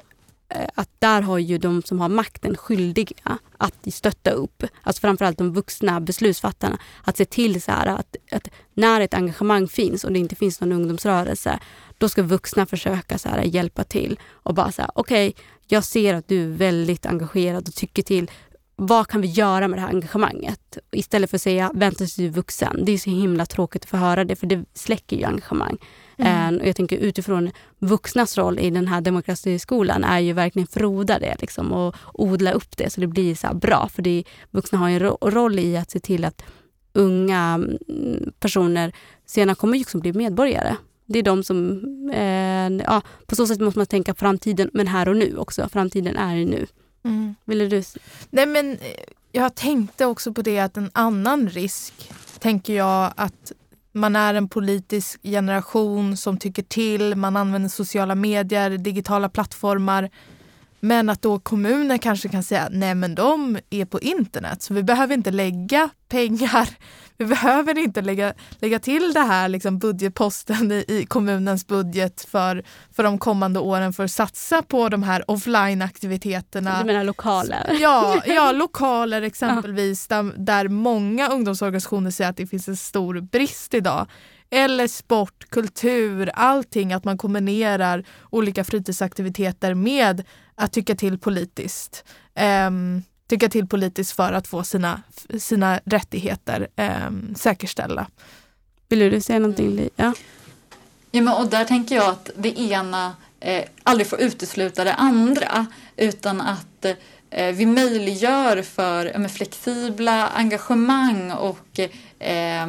eh, att där har ju de som har makten skyldiga att stötta upp, alltså framförallt de vuxna beslutsfattarna, att se till så här att, att, när ett engagemang finns och det inte finns någon ungdomsrörelse, då ska vuxna försöka så här, hjälpa till och bara säga okej, okay, jag ser att du är väldigt engagerad och tycker till. Vad kan vi göra med det här engagemanget? Istället för att säga vänta tills du är vuxen. Det är så himla tråkigt att få höra det, för det släcker ju engagemang. Mm. Och jag tänker utifrån vuxnas roll i den här demokratiskolan är ju verkligen froda det liksom, och odla upp det så det blir så bra. För det, vuxna har en roll i att se till att unga mm, personer senare kommer ju liksom bli medborgare. Det är de som... Eh, ja, på så sätt måste man tänka framtiden, men här och nu också. Framtiden är nu. Mm. Vill du? Nej, men eh, jag tänkte också på det att en annan risk, tänker jag att man är en politisk generation som tycker till, man använder sociala medier, digitala plattformar. Men att då kommuner kanske kan säga nej men de är på internet så vi behöver inte lägga pengar. Vi behöver inte lägga, lägga till det här liksom budgetposten i, i kommunens budget för, för de kommande åren för att satsa på de här offline-aktiviteterna. Du menar lokaler? Ja, ja lokaler exempelvis där, där många ungdomsorganisationer säger att det finns en stor brist idag. Eller sport, kultur, allting, att man kombinerar olika fritidsaktiviteter med att tycka till politiskt. Um, tycka till politiskt för att få sina, sina rättigheter um, säkerställda. Vill du säga någonting? Ja. ja men, och där tänker jag att det ena eh, aldrig får utesluta det andra utan att eh, vi möjliggör för eh, flexibla engagemang och eh,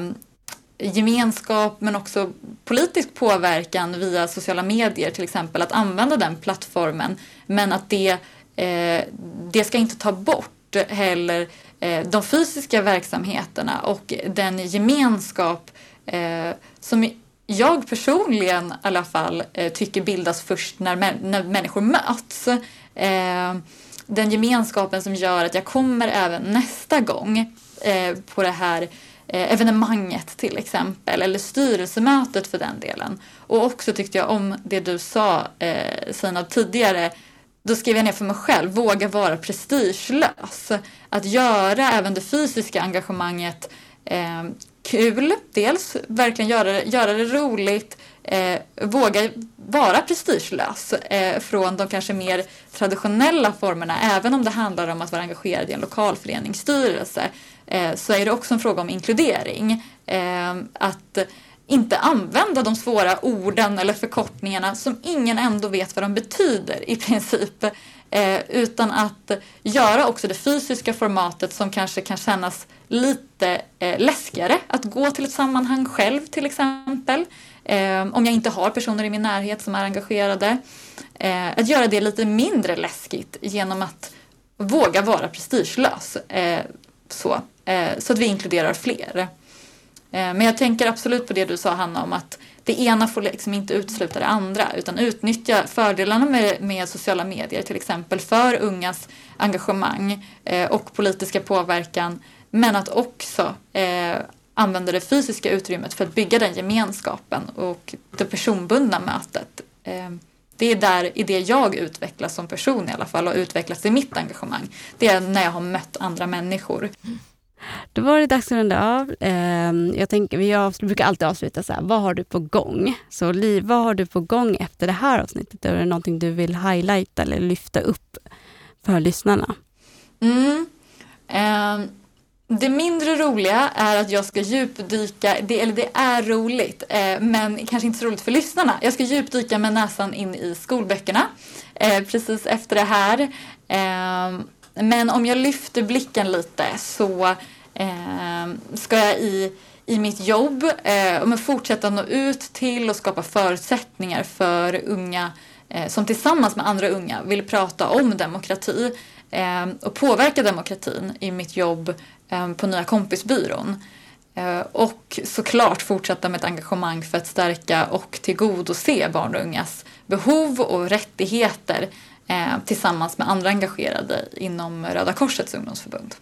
gemenskap men också politisk påverkan via sociala medier till exempel, att använda den plattformen. Men att det, eh, det ska inte ta bort heller eh, de fysiska verksamheterna och den gemenskap eh, som jag personligen i alla fall eh, tycker bildas först när, när människor möts. Eh, den gemenskapen som gör att jag kommer även nästa gång eh, på det här Eh, evenemanget till exempel, eller styrelsemötet för den delen. Och också tyckte jag om det du sa eh, Sina tidigare, då skrev jag ner för mig själv, våga vara prestigelös. Att göra även det fysiska engagemanget eh, kul, dels verkligen göra det, göra det roligt, eh, våga vara prestigelös eh, från de kanske mer traditionella formerna, även om det handlar om att vara engagerad i en lokalföreningsstyrelse eh, så är det också en fråga om inkludering. Eh, att inte använda de svåra orden eller förkortningarna som ingen ändå vet vad de betyder i princip. Eh, utan att göra också det fysiska formatet som kanske kan kännas lite eh, läskigare. Att gå till ett sammanhang själv till exempel. Eh, om jag inte har personer i min närhet som är engagerade. Eh, att göra det lite mindre läskigt genom att våga vara prestigelös. Eh, så. Eh, så att vi inkluderar fler. Eh, men jag tänker absolut på det du sa Hanna om att det ena får liksom inte utesluta det andra utan utnyttja fördelarna med, med sociala medier till exempel för ungas engagemang eh, och politiska påverkan men att också eh, använda det fysiska utrymmet för att bygga den gemenskapen och det personbundna mötet. Eh, det är där i det jag utvecklas som person i alla fall och utvecklas i mitt engagemang. Det är när jag har mött andra människor. Mm. Då var det dags att runda av. Ehm, jag tänker, jag brukar alltid avsluta så här, vad har du på gång? Så Liv, vad har du på gång efter det här avsnittet? Är det någonting du vill highlighta eller lyfta upp för lyssnarna? Mm. Um, det mindre roliga är att jag ska djupdyka, det, eller det är roligt, eh, men kanske inte så roligt för lyssnarna. Jag ska djupdyka med näsan in i skolböckerna eh, precis efter det här. Eh, men om jag lyfter blicken lite så eh, ska jag i, i mitt jobb eh, fortsätta nå ut till och skapa förutsättningar för unga eh, som tillsammans med andra unga vill prata om demokrati eh, och påverka demokratin i mitt jobb eh, på Nya kompisbyrån. Eh, och såklart fortsätta med ett engagemang för att stärka och tillgodose barn och ungas behov och rättigheter eh, tillsammans med andra engagerade inom Röda Korsets ungdomsförbund.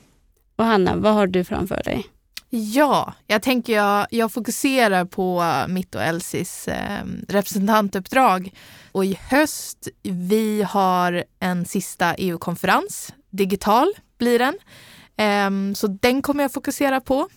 Och Hanna, vad har du framför dig? Ja, jag tänker jag, jag fokuserar på mitt och Elsis eh, representantuppdrag. Och i höst, vi har en sista EU-konferens, digital blir den. Eh, så den kommer jag fokusera på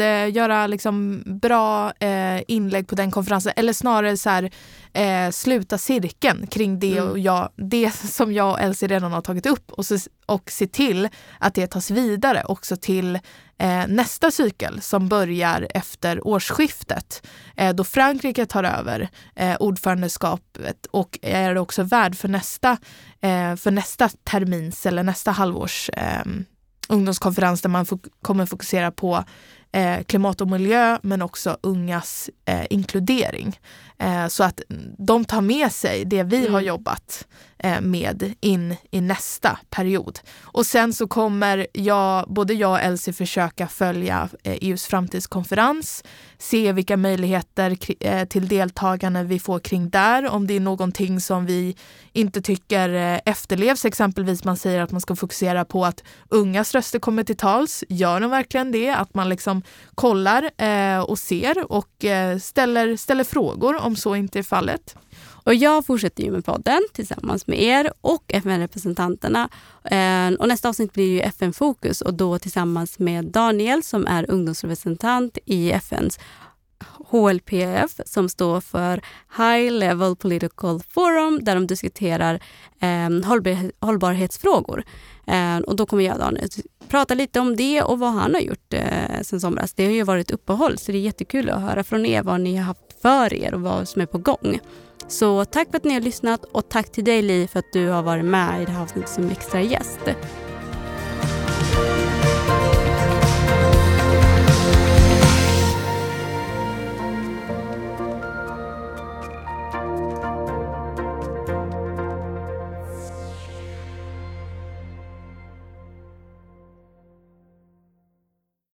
eh, göra liksom bra eh, inlägg på den konferensen eller snarare så här, eh, sluta cirkeln kring det, mm. och jag, det som jag och Elsie redan har tagit upp och, så, och se till att det tas vidare också till eh, nästa cykel som börjar efter årsskiftet eh, då Frankrike tar över eh, ordförandeskapet och är också värd för nästa, för nästa termins eller nästa halvårs ungdomskonferens där man fok kommer fokusera på eh, klimat och miljö men också ungas eh, inkludering. Eh, så att de tar med sig det vi mm. har jobbat Eh, med in i nästa period. Och sen så kommer jag, både jag och Elsie försöka följa eh, e EUs framtidskonferens, se vilka möjligheter eh, till deltagande vi får kring där, om det är någonting som vi inte tycker efterlevs. Exempelvis man säger att man ska fokusera på att ungas röster kommer till tals. Gör de verkligen det? Att man liksom kollar och ser och ställer, ställer frågor om så inte är fallet. Och jag fortsätter ju med podden tillsammans med er och FN-representanterna. Ehm, och nästa avsnitt blir ju FN-fokus och då tillsammans med Daniel som är ungdomsrepresentant i FNs HLPF som står för High Level Political Forum där de diskuterar eh, hållbar hållbarhetsfrågor. Eh, och då kommer jag Daniel prata lite om det och vad han har gjort eh, sen somras. Det har ju varit uppehåll så det är jättekul att höra från er vad ni har haft för er och vad som är på gång. Så tack för att ni har lyssnat och tack till dig Li för att du har varit med i det här avsnittet som extra gäst.